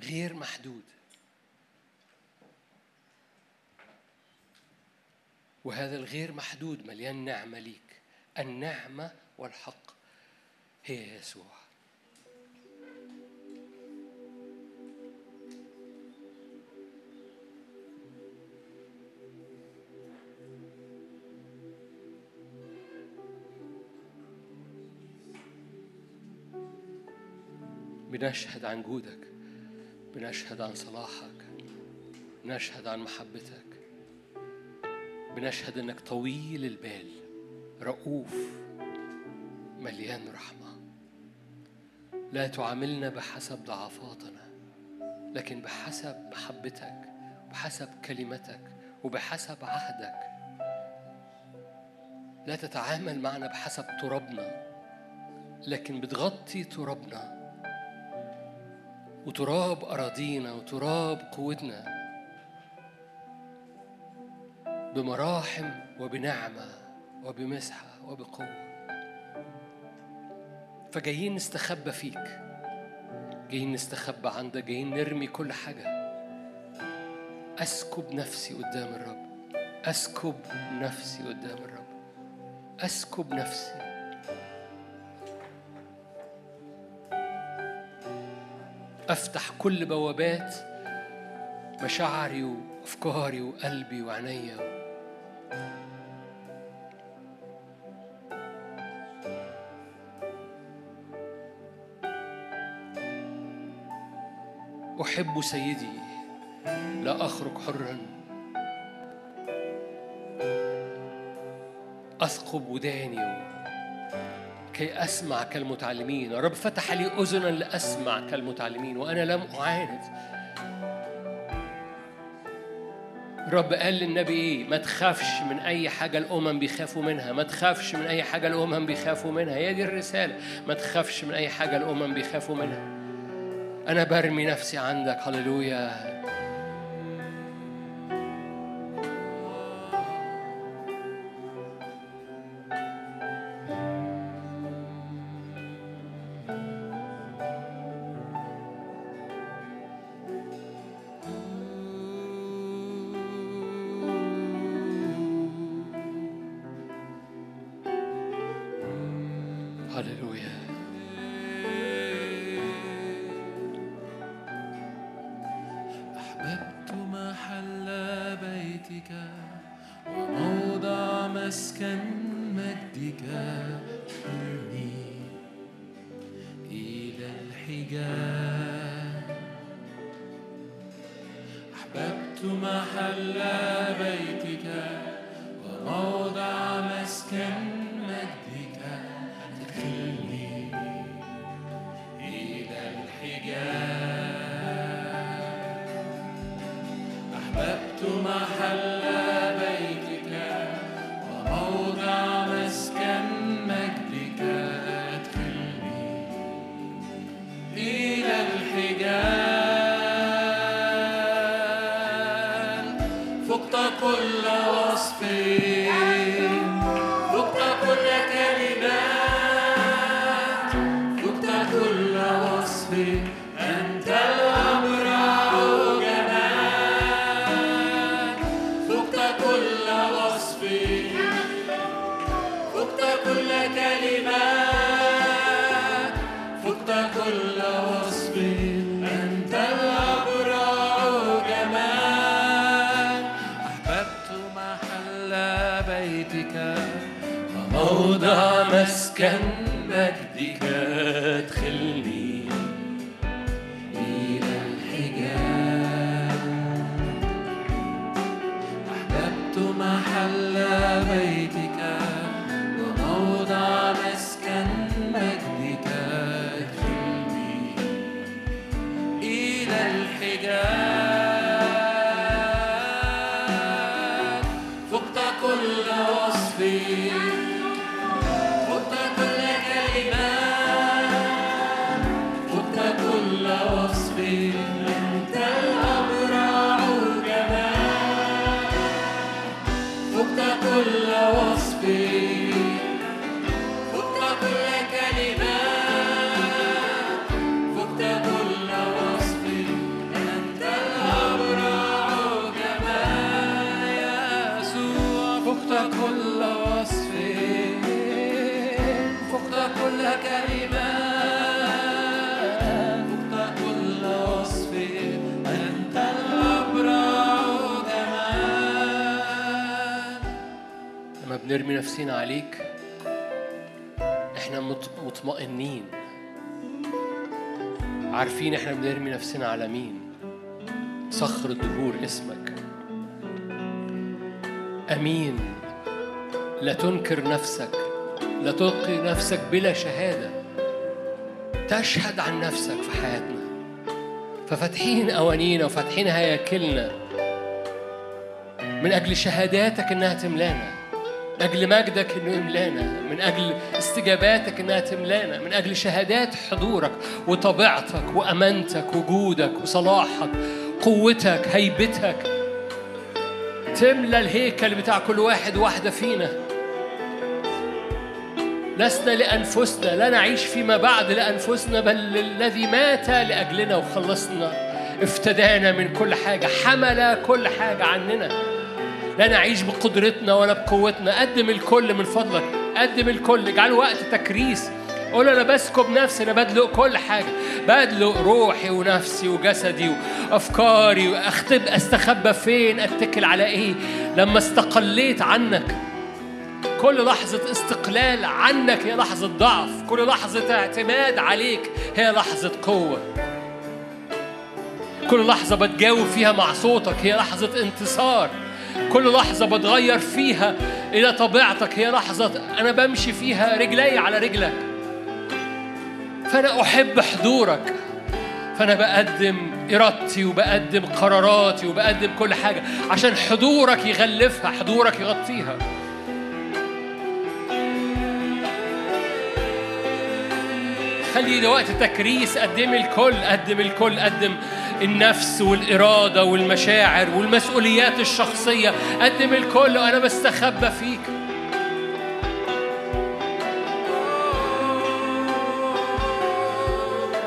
غير محدود. وهذا الغير محدود مليان نعمة ليك. النعمة والحق. هي يسوع. بنشهد عن جودك بنشهد عن صلاحك بنشهد عن محبتك بنشهد إنك طويل البال رؤوف مليان رحمة. لا تعاملنا بحسب ضعفاتنا لكن بحسب محبتك بحسب كلمتك وبحسب عهدك. لا تتعامل معنا بحسب ترابنا لكن بتغطي ترابنا. وتراب أراضينا وتراب قوتنا. بمراحم وبنعمة وبمسحة وبقوة. فجايين نستخبى فيك. جايين نستخبى عندك جايين نرمي كل حاجة. أسكب نفسي قدام الرب. أسكب نفسي قدام الرب. أسكب نفسي. أفتح كل بوابات مشاعري وأفكاري وقلبي وعينيا أحب سيدي لا أخرج حرا. أثقب وداني كي أسمع كالمتعلمين. الرب فتح لي أذنا لأسمع كالمتعلمين وأنا لم أعاند. الرب قال للنبي إيه؟ ما تخافش من أي حاجة الأمم بيخافوا منها. ما تخافش من أي حاجة الأمم بيخافوا منها. هي دي الرسالة. ما تخافش من أي حاجة الأمم بيخافوا منها. أنا برمي نفسي عندك هللويا. لما بنرمي نفسنا عليك. إحنا مط- مطمئنين. عارفين إحنا بنرمي نفسنا على مين. صخر الدهور اسمك. أمين. لا تنكر نفسك. لا تلقي نفسك بلا شهادة. تشهد عن نفسك في حياتنا. ففاتحين قوانينا وفاتحين هياكلنا. من أجل شهاداتك إنها تملانا. من أجل مجدك إنه يملانا من أجل استجاباتك إنها تملانا من أجل شهادات حضورك وطبيعتك وأمانتك وجودك وصلاحك قوتك هيبتك. تملى الهيكل بتاع كل واحد واحدة فينا. لسنا لأنفسنا لا نعيش فيما بعد لأنفسنا بل للذي مات لأجلنا وخلصنا افتدانا من كل حاجة حمل كل حاجة عننا. لا نعيش بقدرتنا ولا بقوتنا. قدم الكل من فضلك قدم الكل. اجعله وقت تكريس. قول أنا بسكب نفسي أنا بدلق كل حاجة. بدلق روحي ونفسي وجسدي وأفكاري وأختب أستخبى فين أتكل على إيه؟ لما استقليت عنك. كل لحظة استقلال عنك هي لحظة ضعف. كل لحظة اعتماد عليك هي لحظة قوة. كل لحظة بتجاوب فيها مع صوتك هي لحظة انتصار. كل لحظة بتغير فيها إلى طبيعتك. هي لحظة أنا بمشي فيها رجلي على رجلك. فأنا أحب حضورك. فأنا بقدم إرادتي وبقدم قراراتي وبقدم كل حاجة عشان حضورك يغلفها حضورك يغطيها. خلي وقت تكريس قدم الكل قدم الكل قدم النفس والإرادة والمشاعر والمسؤوليات الشخصية. قدم الكل وأنا بستخبى فيك.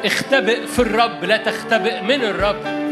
اختبئ في الرب لا تختبئ من الرب.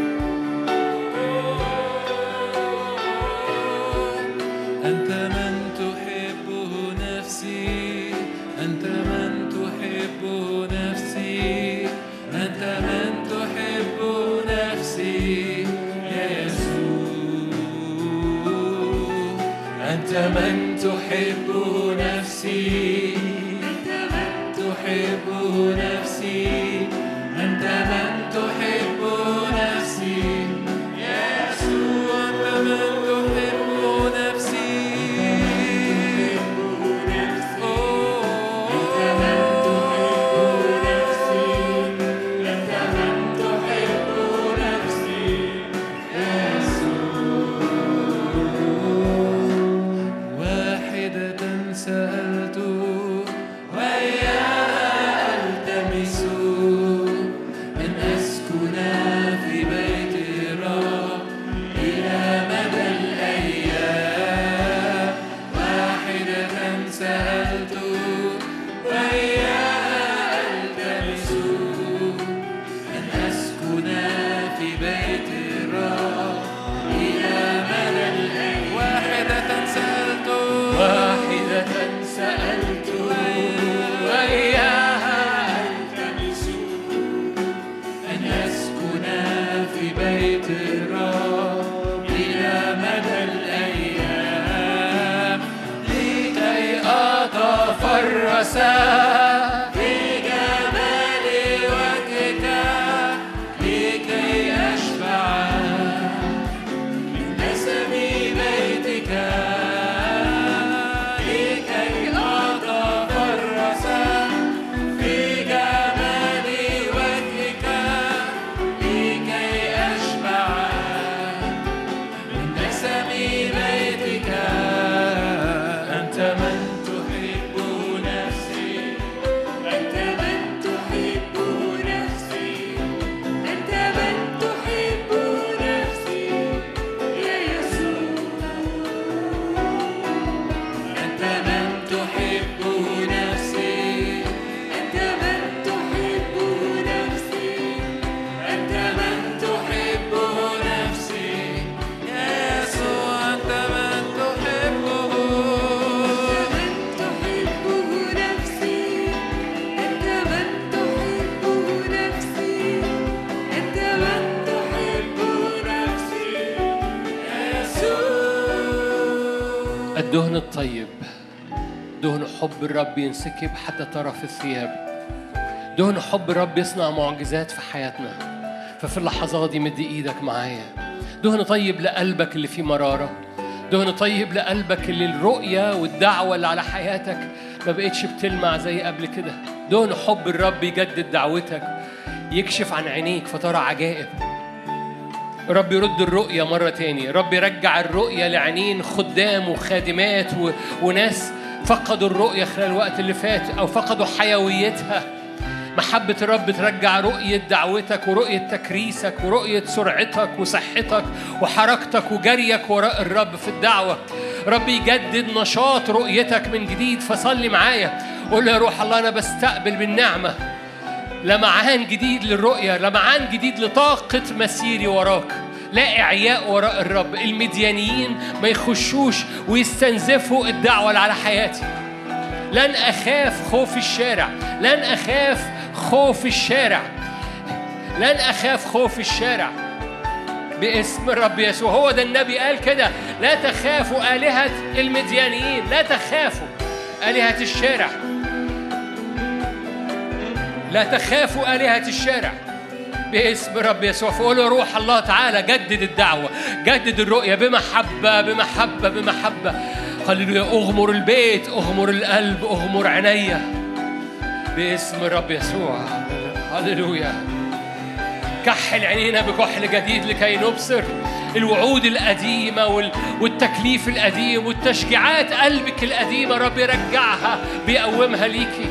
حب الرب ينسكب حتى طرف الثياب. دهن حب الرب يصنع معجزات في حياتنا. ففي اللحظات دي مد إيدك معايا. دهن طيب لقلبك اللي فيه مرارة. دهن طيب لقلبك اللي الرؤية والدعوة اللي على حياتك ما بقتش بتلمع زي قبل كده. دهن حب الرب يجدد دعوتك. يكشف عن عينيك فترى عجائب. رب يرد الرؤية مرة تاني. رب يرجع الرؤية لعينين خدام وخادمات و... وناس فقدوا الرؤية خلال الوقت اللي فات أو فقدوا حيويتها. محبة الرب ترجع رؤية دعوتك ورؤية تكريسك ورؤية سرعتك وصحتك وحركتك وجريك وراء الرب في الدعوة. رب يجدد نشاط رؤيتك من جديد فصلي معايا. قول يا روح الله أنا بستقبل بالنعمة. لمعان جديد للرؤية لمعان جديد لطاقة مسيري وراك. لا إعياء وراء الرب المديانيين ما يخشوش ويستنزفوا الدعوة اللي على حياتي. لن أخاف خوف الشارع لن أخاف خوف الشارع لن أخاف خوف الشارع. باسم الرب يسوع هو ده النبي قال كده لا تخافوا آلهة المديانيين لا تخافوا آلهة الشارع. لا تخافوا آلهة الشارع. باسم رب يسوع. فقول له روح الله تعالى جدد الدعوة جدد الرؤية بمحبة بمحبة بمحبة. هللويا. أغمر البيت أغمر القلب أغمر عينيا باسم الرب يسوع. هللويا. كحل عينينا بكحل جديد لكي نبصر. الوعود القديمة وال- والتكليف القديم والتشجيعات قلبك القديمة رب يرجعها بيقومها ليكي.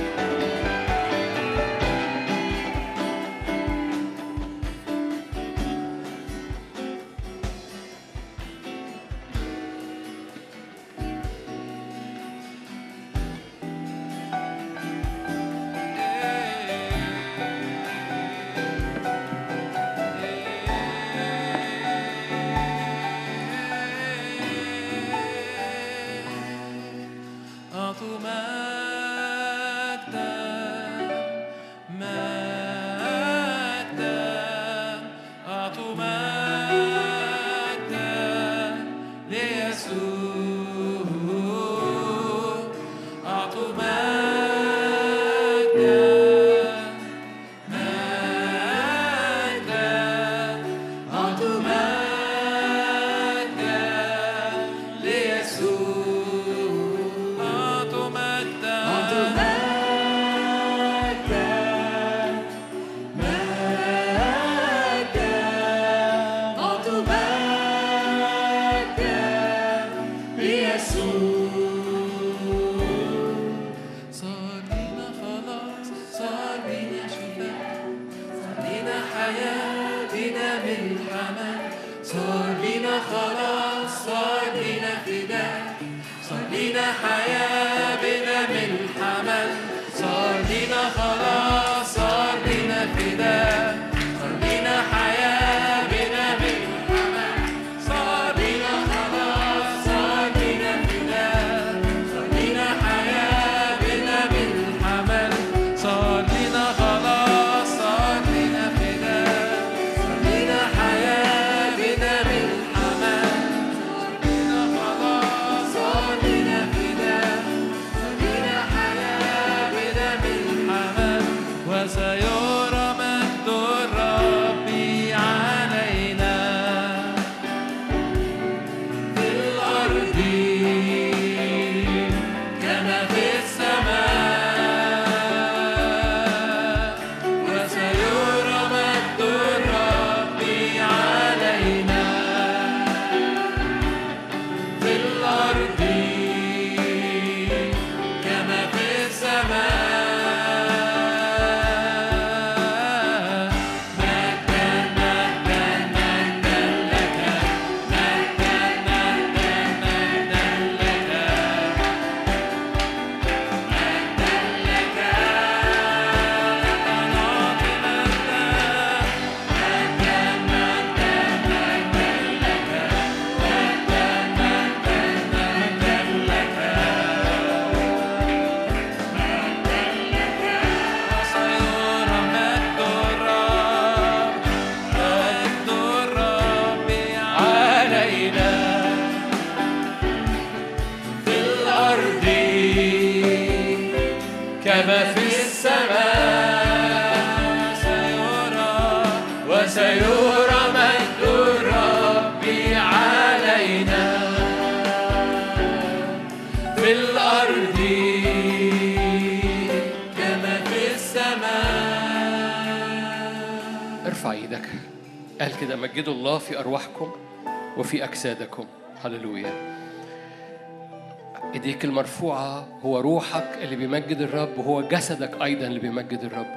ايديك المرفوعة هو روحك اللي بيمجد الرب وهو جسدك أيضا اللي بيمجد الرب.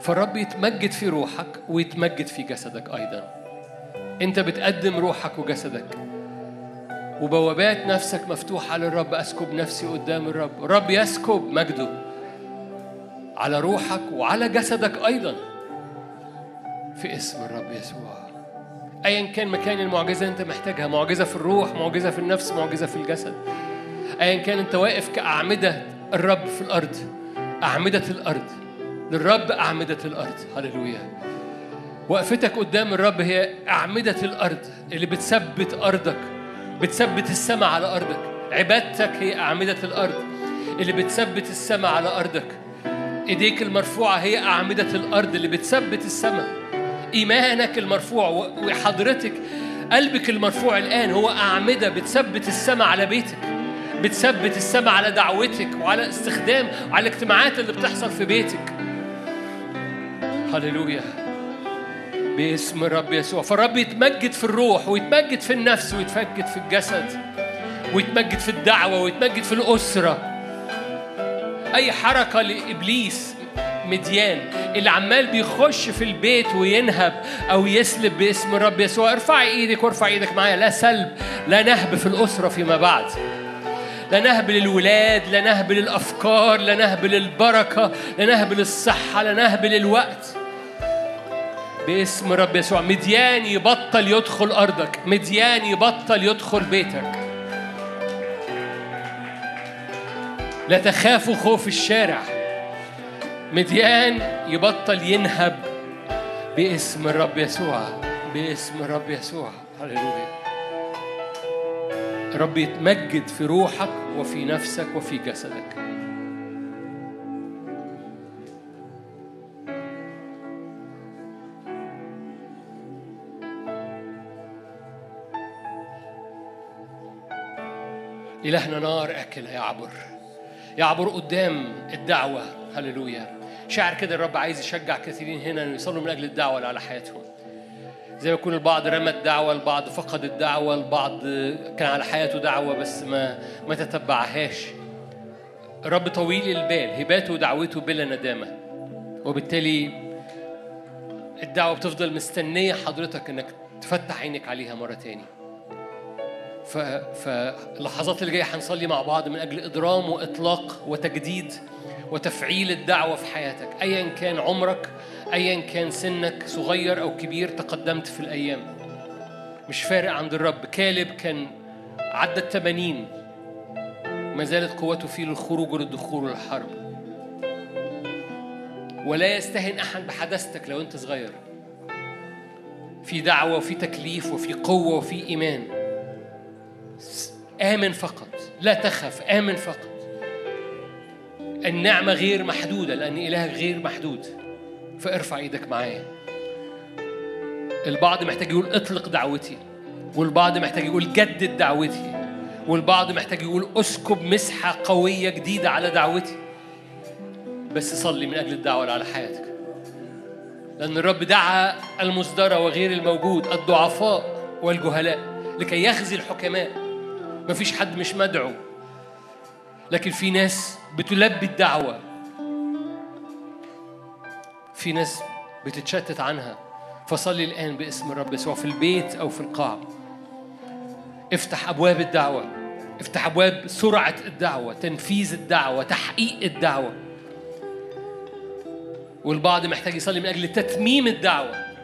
فالرب يتمجد في روحك ويتمجد في جسدك أيضا. أنت بتقدم روحك وجسدك. وبوابات نفسك مفتوحة للرب. أسكب نفسي قدام الرب. الرب يسكب مجده على روحك وعلى جسدك أيضا. في اسم الرب يسوع. ايا كان مكان المعجزة أنت محتاجها. معجزة في الروح معجزة في النفس معجزة في الجسد. ايا كان أنت واقف كأعمدة الرب في الأرض. أعمدة الأرض. للرب أعمدة الأرض. هللويا. وقفتك قدام الرب هي أعمدة الأرض اللي بتثبت أرضك. بتثبت السماء على أرضك. عبادتك هي أعمدة الأرض اللي بتثبت السماء على أرضك. إيديك المرفوعة هي أعمدة الأرض اللي بتثبت السماء. إيمانك المرفوع وحضرتك قلبك المرفوع الآن هو أعمدة بتثبت السماء على بيتك. بتثبت السماء على دعوتك وعلى استخدام وعلى الاجتماعات اللي بتحصل في بيتك. هللويا. باسم الرب يسوع. فالرب يتمجد في الروح ويتمجد في النفس ويتمجد في الجسد ويتمجد في الدعوة ويتمجد في الأسرة. أي حركة لإبليس مديان اللي عمال بيخش في البيت وينهب أو يسلب باسم الرب يسوع. ارفع إيدك وارفع إيدك معايا. لا سلب لا نهب في الأسرة فيما بعد. لا نهب للولاد لا نهب للأفكار لا نهب للبركة لا نهب للصحة لا نهب للوقت. باسم رب يسوع. مديان يبطل يدخل أرضك. مديان يبطل يدخل بيتك. لا تخافوا خوف الشارع. مديان يبطل ينهب. باسم الرب يسوع. باسم الرب يسوع. هللويا. رب يتمجد في روحك وفي نفسك وفي جسدك. إلهنا نار أكلة يعبر يعبر قدام الدعوة. هللويا. شاعر كده الرب عايز يشجع كثيرين هنا إنه يصلوا من أجل الدعوة اللي على حياتهم. زي ما يكون البعض رمى الدعوه البعض فقد الدعوة البعض كان على حياته دعوة بس ما ما تتبعهاش. الرب طويل البال هباته ودعوته بلا ندامة. وبالتالي الدعوة بتفضل مستنية حضرتك إنك تفتح عينك عليها مرة تاني. فاللحظات اللي جاية هنصلي مع بعض من أجل اضرام وإطلاق وتجديد وتفعيل الدعوة في حياتك. ايا كان عمرك ايا كان سنك صغير أو كبير تقدمت في الأيام. مش فارق عند الرب. كالب كان عدى الثمانين ما زالت قوته فيه للخروج وللدخول والحرب ولا يستهن أحد بحدثتك لو أنت صغير. في دعوة وفي تكليف وفي قوة وفي إيمان. آمن فقط. لا تخف. آمن فقط. النعمة غير محدودة لأن إلهك غير محدود. فارفع إيدك معايا. البعض محتاج يقول اطلق دعوتي والبعض محتاج يقول جدد دعوتي والبعض محتاج يقول اسكب مسحة قوية جديدة على دعوتي. بس صلي من أجل الدعوة اللي على حياتك. لأن الرب دعا المصدرة وغير الموجود الضعفاء والجهلاء لكي يخزي الحكماء. مفيش حد مش مدعو. لكن في ناس بتلبي الدعوة. في ناس بتتشتت عنها. فصلي الآن باسم الرب سواء في البيت أو في القاعة. افتح أبواب الدعوة. افتح أبواب سرعة الدعوة تنفيذ الدعوة تحقيق الدعوة. والبعض محتاج يصلي من أجل تتميم الدعوة.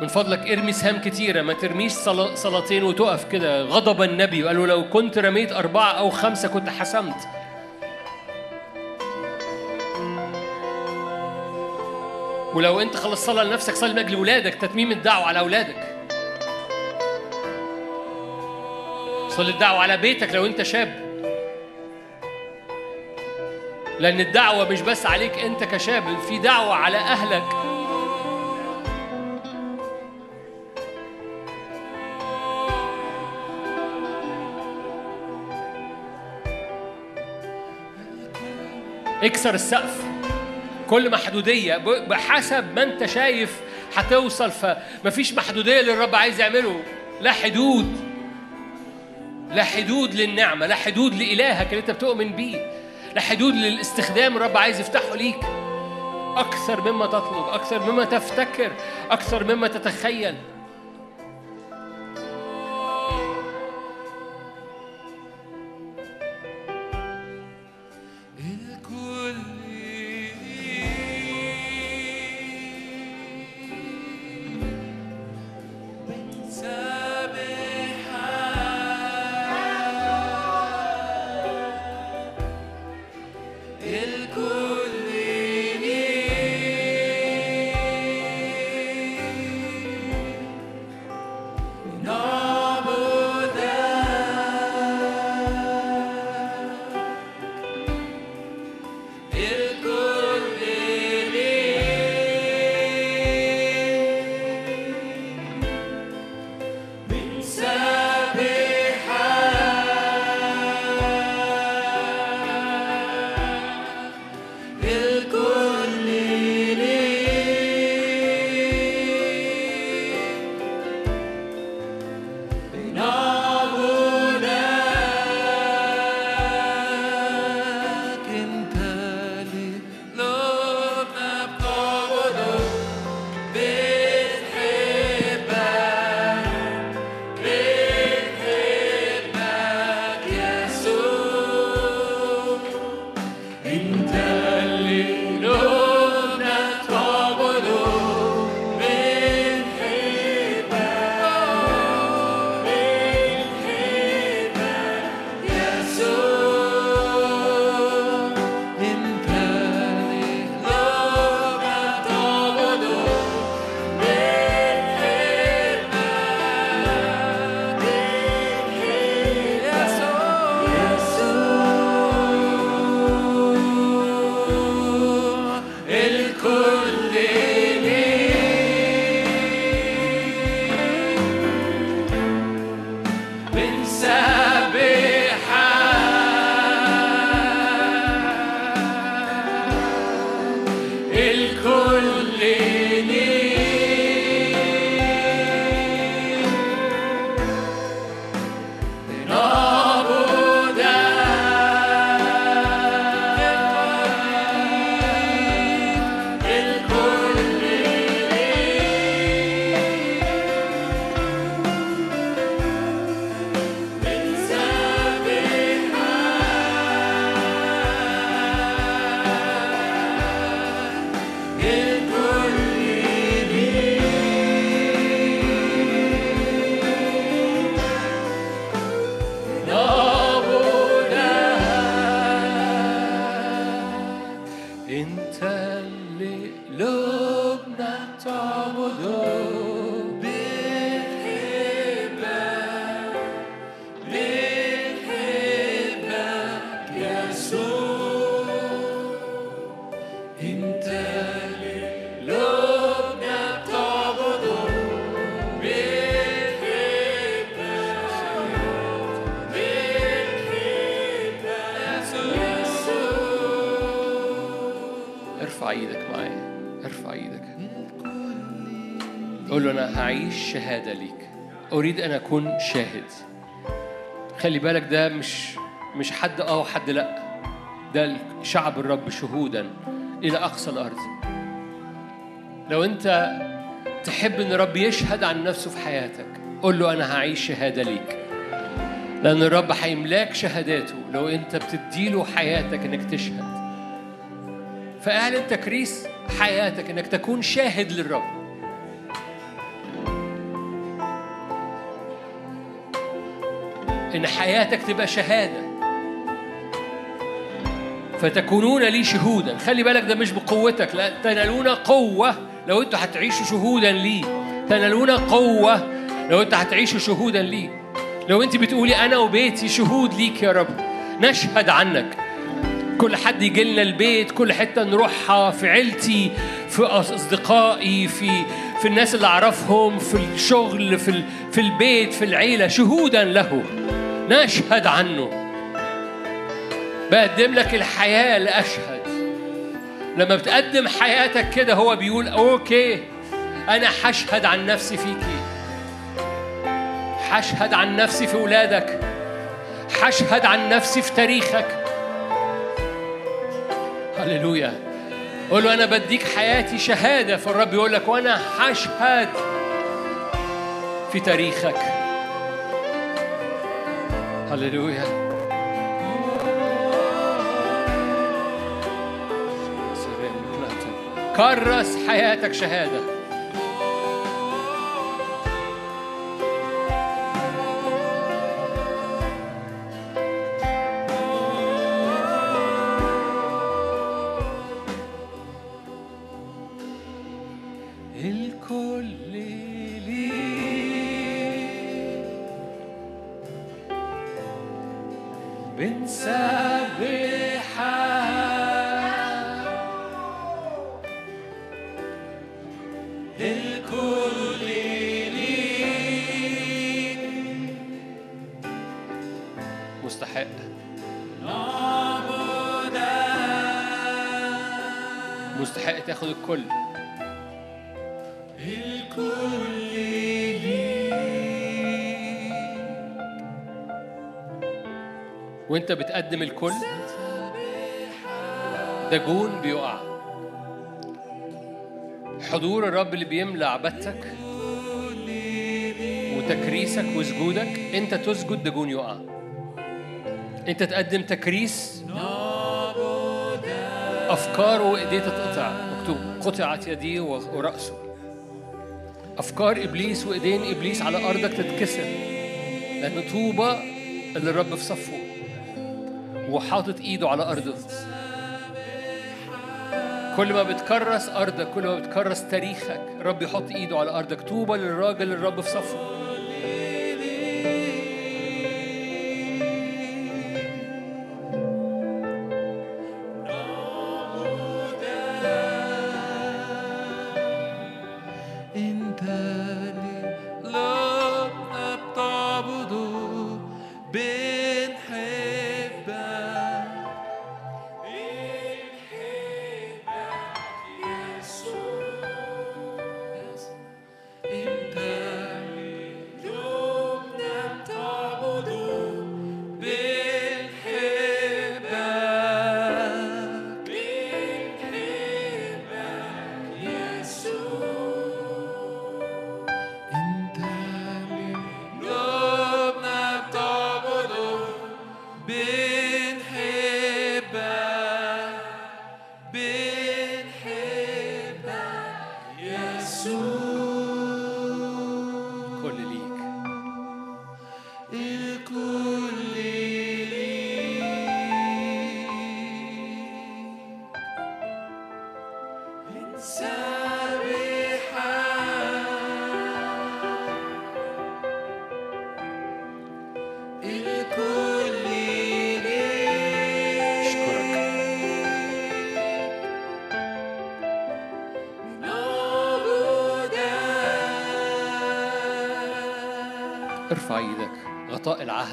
من فضلك ارمي سهام كتيرة ما ترميش صلا- صلاتين وتقف كده. غضب النبي وقال له لو كنت رميت أربعة أو خمسة كنت حسمت. ولو أنت خلص صلاة لنفسك صلي من أجل ولادك تتميم الدعوة على أولادك. صل الدعوة على بيتك لو أنت شاب. لأن الدعوة مش بس عليك أنت كشاب في دعوة على أهلك. اكسر السقف. كل محدودية بحسب ما انت شايف هتوصل. فمفيش محدودية للرب عايز يعمله. لا حدود. لا حدود للنعمة. لا حدود لإلهك اللي انت بتؤمن بيه. لا حدود للاستخدام الرب عايز يفتحه ليك. أكثر مما تطلب أكثر مما تفتكر أكثر مما تتخيل. قول له أنا هعيش شهادة ليك. أريد أن أكون شاهد. خلي بالك ده مش مش حد آه وحد لأ. ده شعب الرب شهودا إلى أقصى الأرض. لو أنت تحب إن الرب يشهد عن نفسه في حياتك قول له أنا هعيش شهادة ليك. لأن الرب هيملاك شهاداته لو أنت بتديله حياتك إنك تشهد. فأعلن تكريس حياتك إنك تكون شاهد للرب. إن حياتك تبقى شهادة. فتكونون لي شهودا. خلي بالك ده مش بقوتك لا تنالون قوة. لو أنتوا هتعيشوا شهودا لي تنالون قوة. لو انت هتعيشوا شهودا لي. لو أنت بتقولي أنا وبيتي شهود ليك يا رب نشهد عنك. كل حد يجي لنا البيت كل حتة نروحها في عيلتي في أصدقائي في في الناس اللي أعرفهم في الشغل في في البيت في العيلة. شهودا له. نشهد عنه. بقدم لك الحياة لأشهد. لما بتقدم حياتك كده هو بيقول أوكي أنا هشهد عن نفسي فيكي هشهد عن نفسي في ولادك. هشهد عن نفسي في تاريخك. هللويا. قول له أنا بديك حياتي شهادة فالرب يقول لك وأنا هشهد في تاريخك. هللويا كرس حياتك شهاده بتقدم الكل. دجون بيقع. حضور الرب اللي بيملى عبادتك وتكريسك وسجودك. انت تسجد دجون يقع. انت تقدم تكريس. افكاره وايديه تتقطع. مكتوب قطعت يديه ورأسه. افكار إبليس وإيدين إبليس على أرضك تتكسر. لأن طوبى اللي الرب في صفه. وحاطط ايده على أرضه. كل ما بتكرس أرضك كل ما بتكرس تاريخك الرب يحط ايده على أرضك. طوبى للراجل الرب في صفه.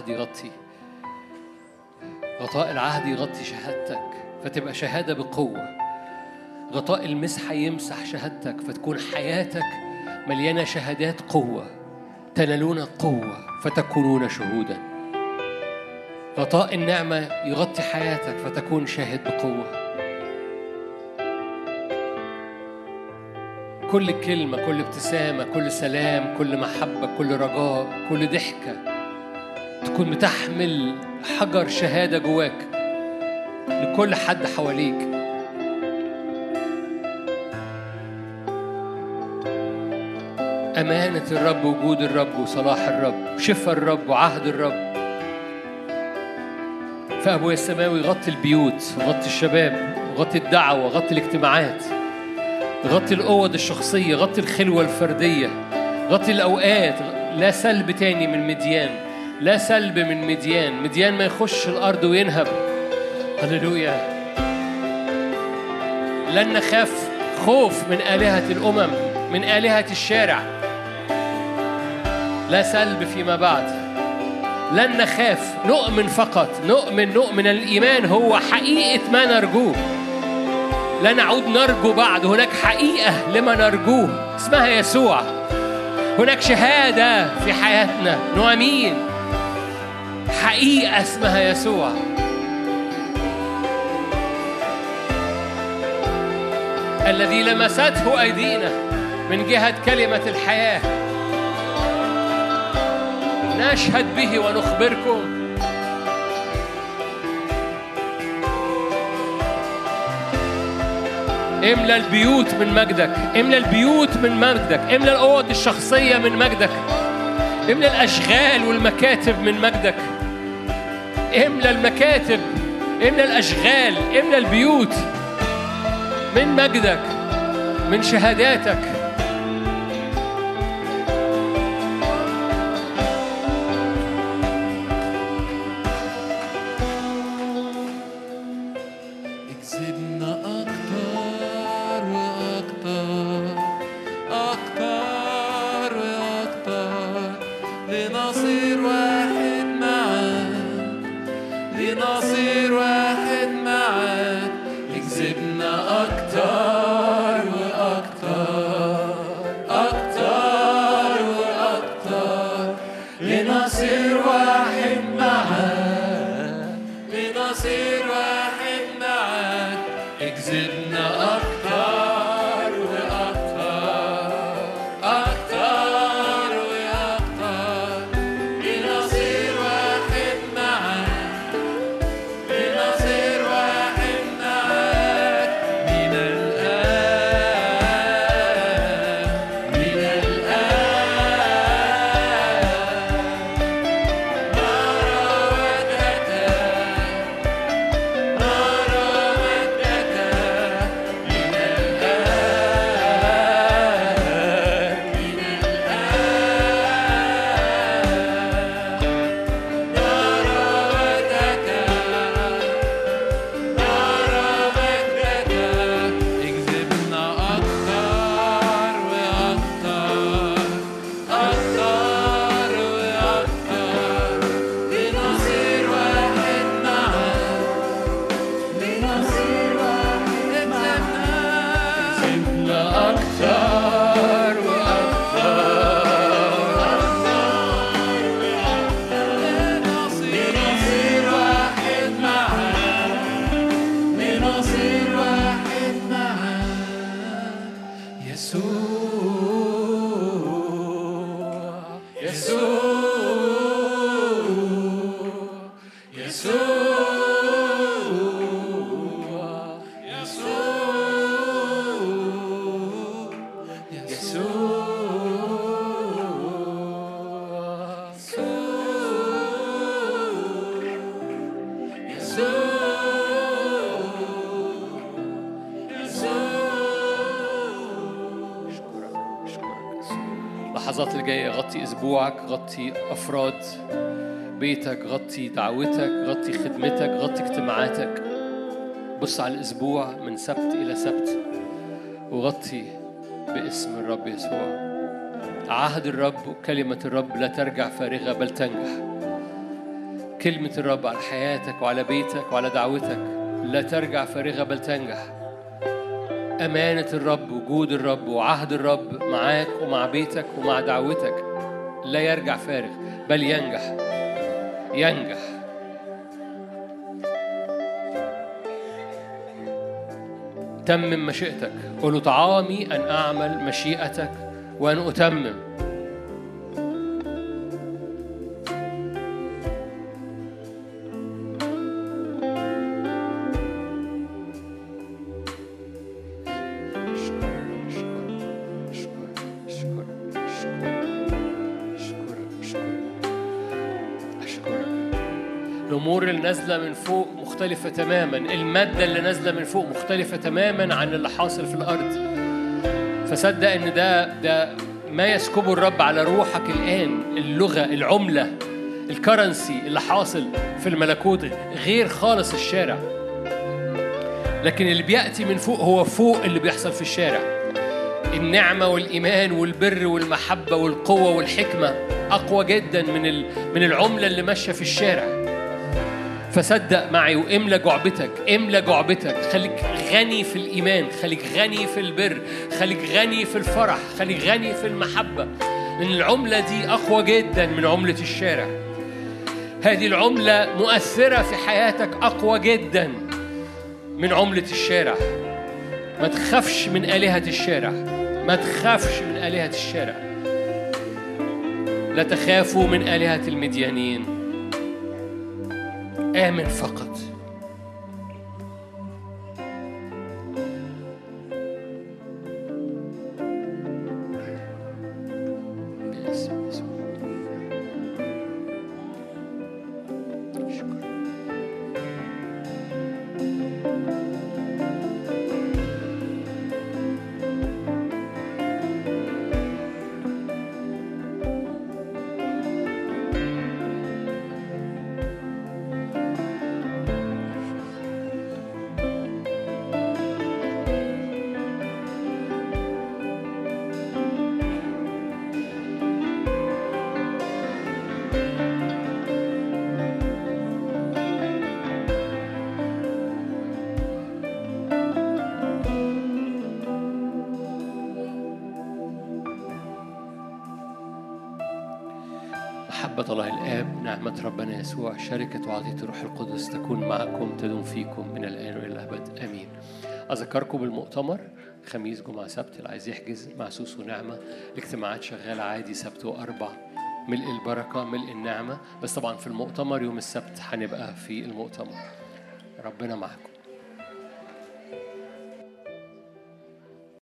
العهد يغطي. غطاء العهد يغطي شهادتك فتبقى شهادة بقوة. غطاء المسحة يمسح شهادتك فتكون حياتك مليانة شهادات قوة. تنالون قوة فتكونون شهودا. غطاء النعمة يغطي حياتك فتكون شاهد بقوة. كل كلمة كل ابتسامة كل سلام كل محبة كل رجاء كل ضحكة تكون بتحمل حجر شهادة جواك لكل حد حواليك. أمانة الرب وجود الرب وصلاح الرب شفاء الرب وعهد الرب. فأبويا السماوي غطي البيوت غطي الشباب غطي الدعوة غطي الاجتماعات غطي الأوض الشخصية غطي الخلوة الفردية غطي الأوقات. لا سلب تاني من مديان. لا سلب من مديان. مديان ما يخش الأرض وينهب. هللويا. لن نخاف خوف من آلهة الأمم من آلهة الشارع. لا سلب فيما بعد. لن نخاف. نؤمن فقط. نؤمن نؤمن. الإيمان هو حقيقة ما نرجوه. لا نعود نرجو بعد. هناك حقيقة لما نرجوه. اسمها يسوع. هناك شهادة في حياتنا. نؤمن. حقيقة اسمها يسوع. الذي لمسته أيدينا من جهة كلمة الحياة. نشهد به ونخبركم. املى البيوت من مجدك. املى البيوت من مجدك. املى الأوض الشخصية من مجدك. املى الأشغال والمكاتب من مجدك. املى المكاتب املى الاشغال املى البيوت من مجدك من شهاداتك. اسبوعك غطي أفراد بيتك غطي دعوتك غطي خدمتك غطي اجتماعاتك. بص على الأسبوع من سبت إلى سبت وغطي باسم الرب يسوع. عهد الرب وكلمة الرب لا ترجع فارغة بل تنجح. كلمة الرب على حياتك وعلى بيتك وعلى دعوتك لا ترجع فارغة بل تنجح. أمانة الرب وجود الرب وعهد الرب معاك ومع بيتك ومع دعوتك. لا يرجع فارغ بل ينجح. ينجح. تمم مشيئتك. قل طعامي أن أعمل مشيئتك وأن أتمم. مختلفة تماما. المادة اللي نازلة من فوق مختلفة تماما عن اللي حاصل في الأرض. فصدق إن ده ده ما يسكبه الرب على روحك الآن اللغة العملة الكرنسي اللي حاصل في الملكوت غير خالص الشارع. لكن اللي بيأتي من فوق هو فوق اللي بيحصل في الشارع. النعمة والإيمان والبر والمحبة والقوة والحكمة أقوى جدا من من العملة اللي ماشية في الشارع. فصدق معي واملى جعبتك املى جعبتك. خليك غني في الإيمان خليك غني في البر خليك غني في الفرح خليك غني في المحبة. لأن العملة دي أقوى جدا من عملة الشارع. هذه العملة مؤثرة في حياتك أقوى جدا من عملة الشارع. ما تخافش من آلهة الشارع. ما تخافش من آلهة الشارع. لا تخافوا من آلهة المديانين. آمن فقط. يسوع شركة وعطية الروح القدس تكون معكم تدوم فيكم من الآن وإلى الأبد. آمين. أذكركم بالمؤتمر خميس جمعة سبت اللي عايز يحجز مع سوس ونعمة الاجتماعات شغالة عادي سبت وأربع. ملء البركة ملء النعمة. بس طبعا في المؤتمر يوم السبت هنبقى في المؤتمر. ربنا معكم.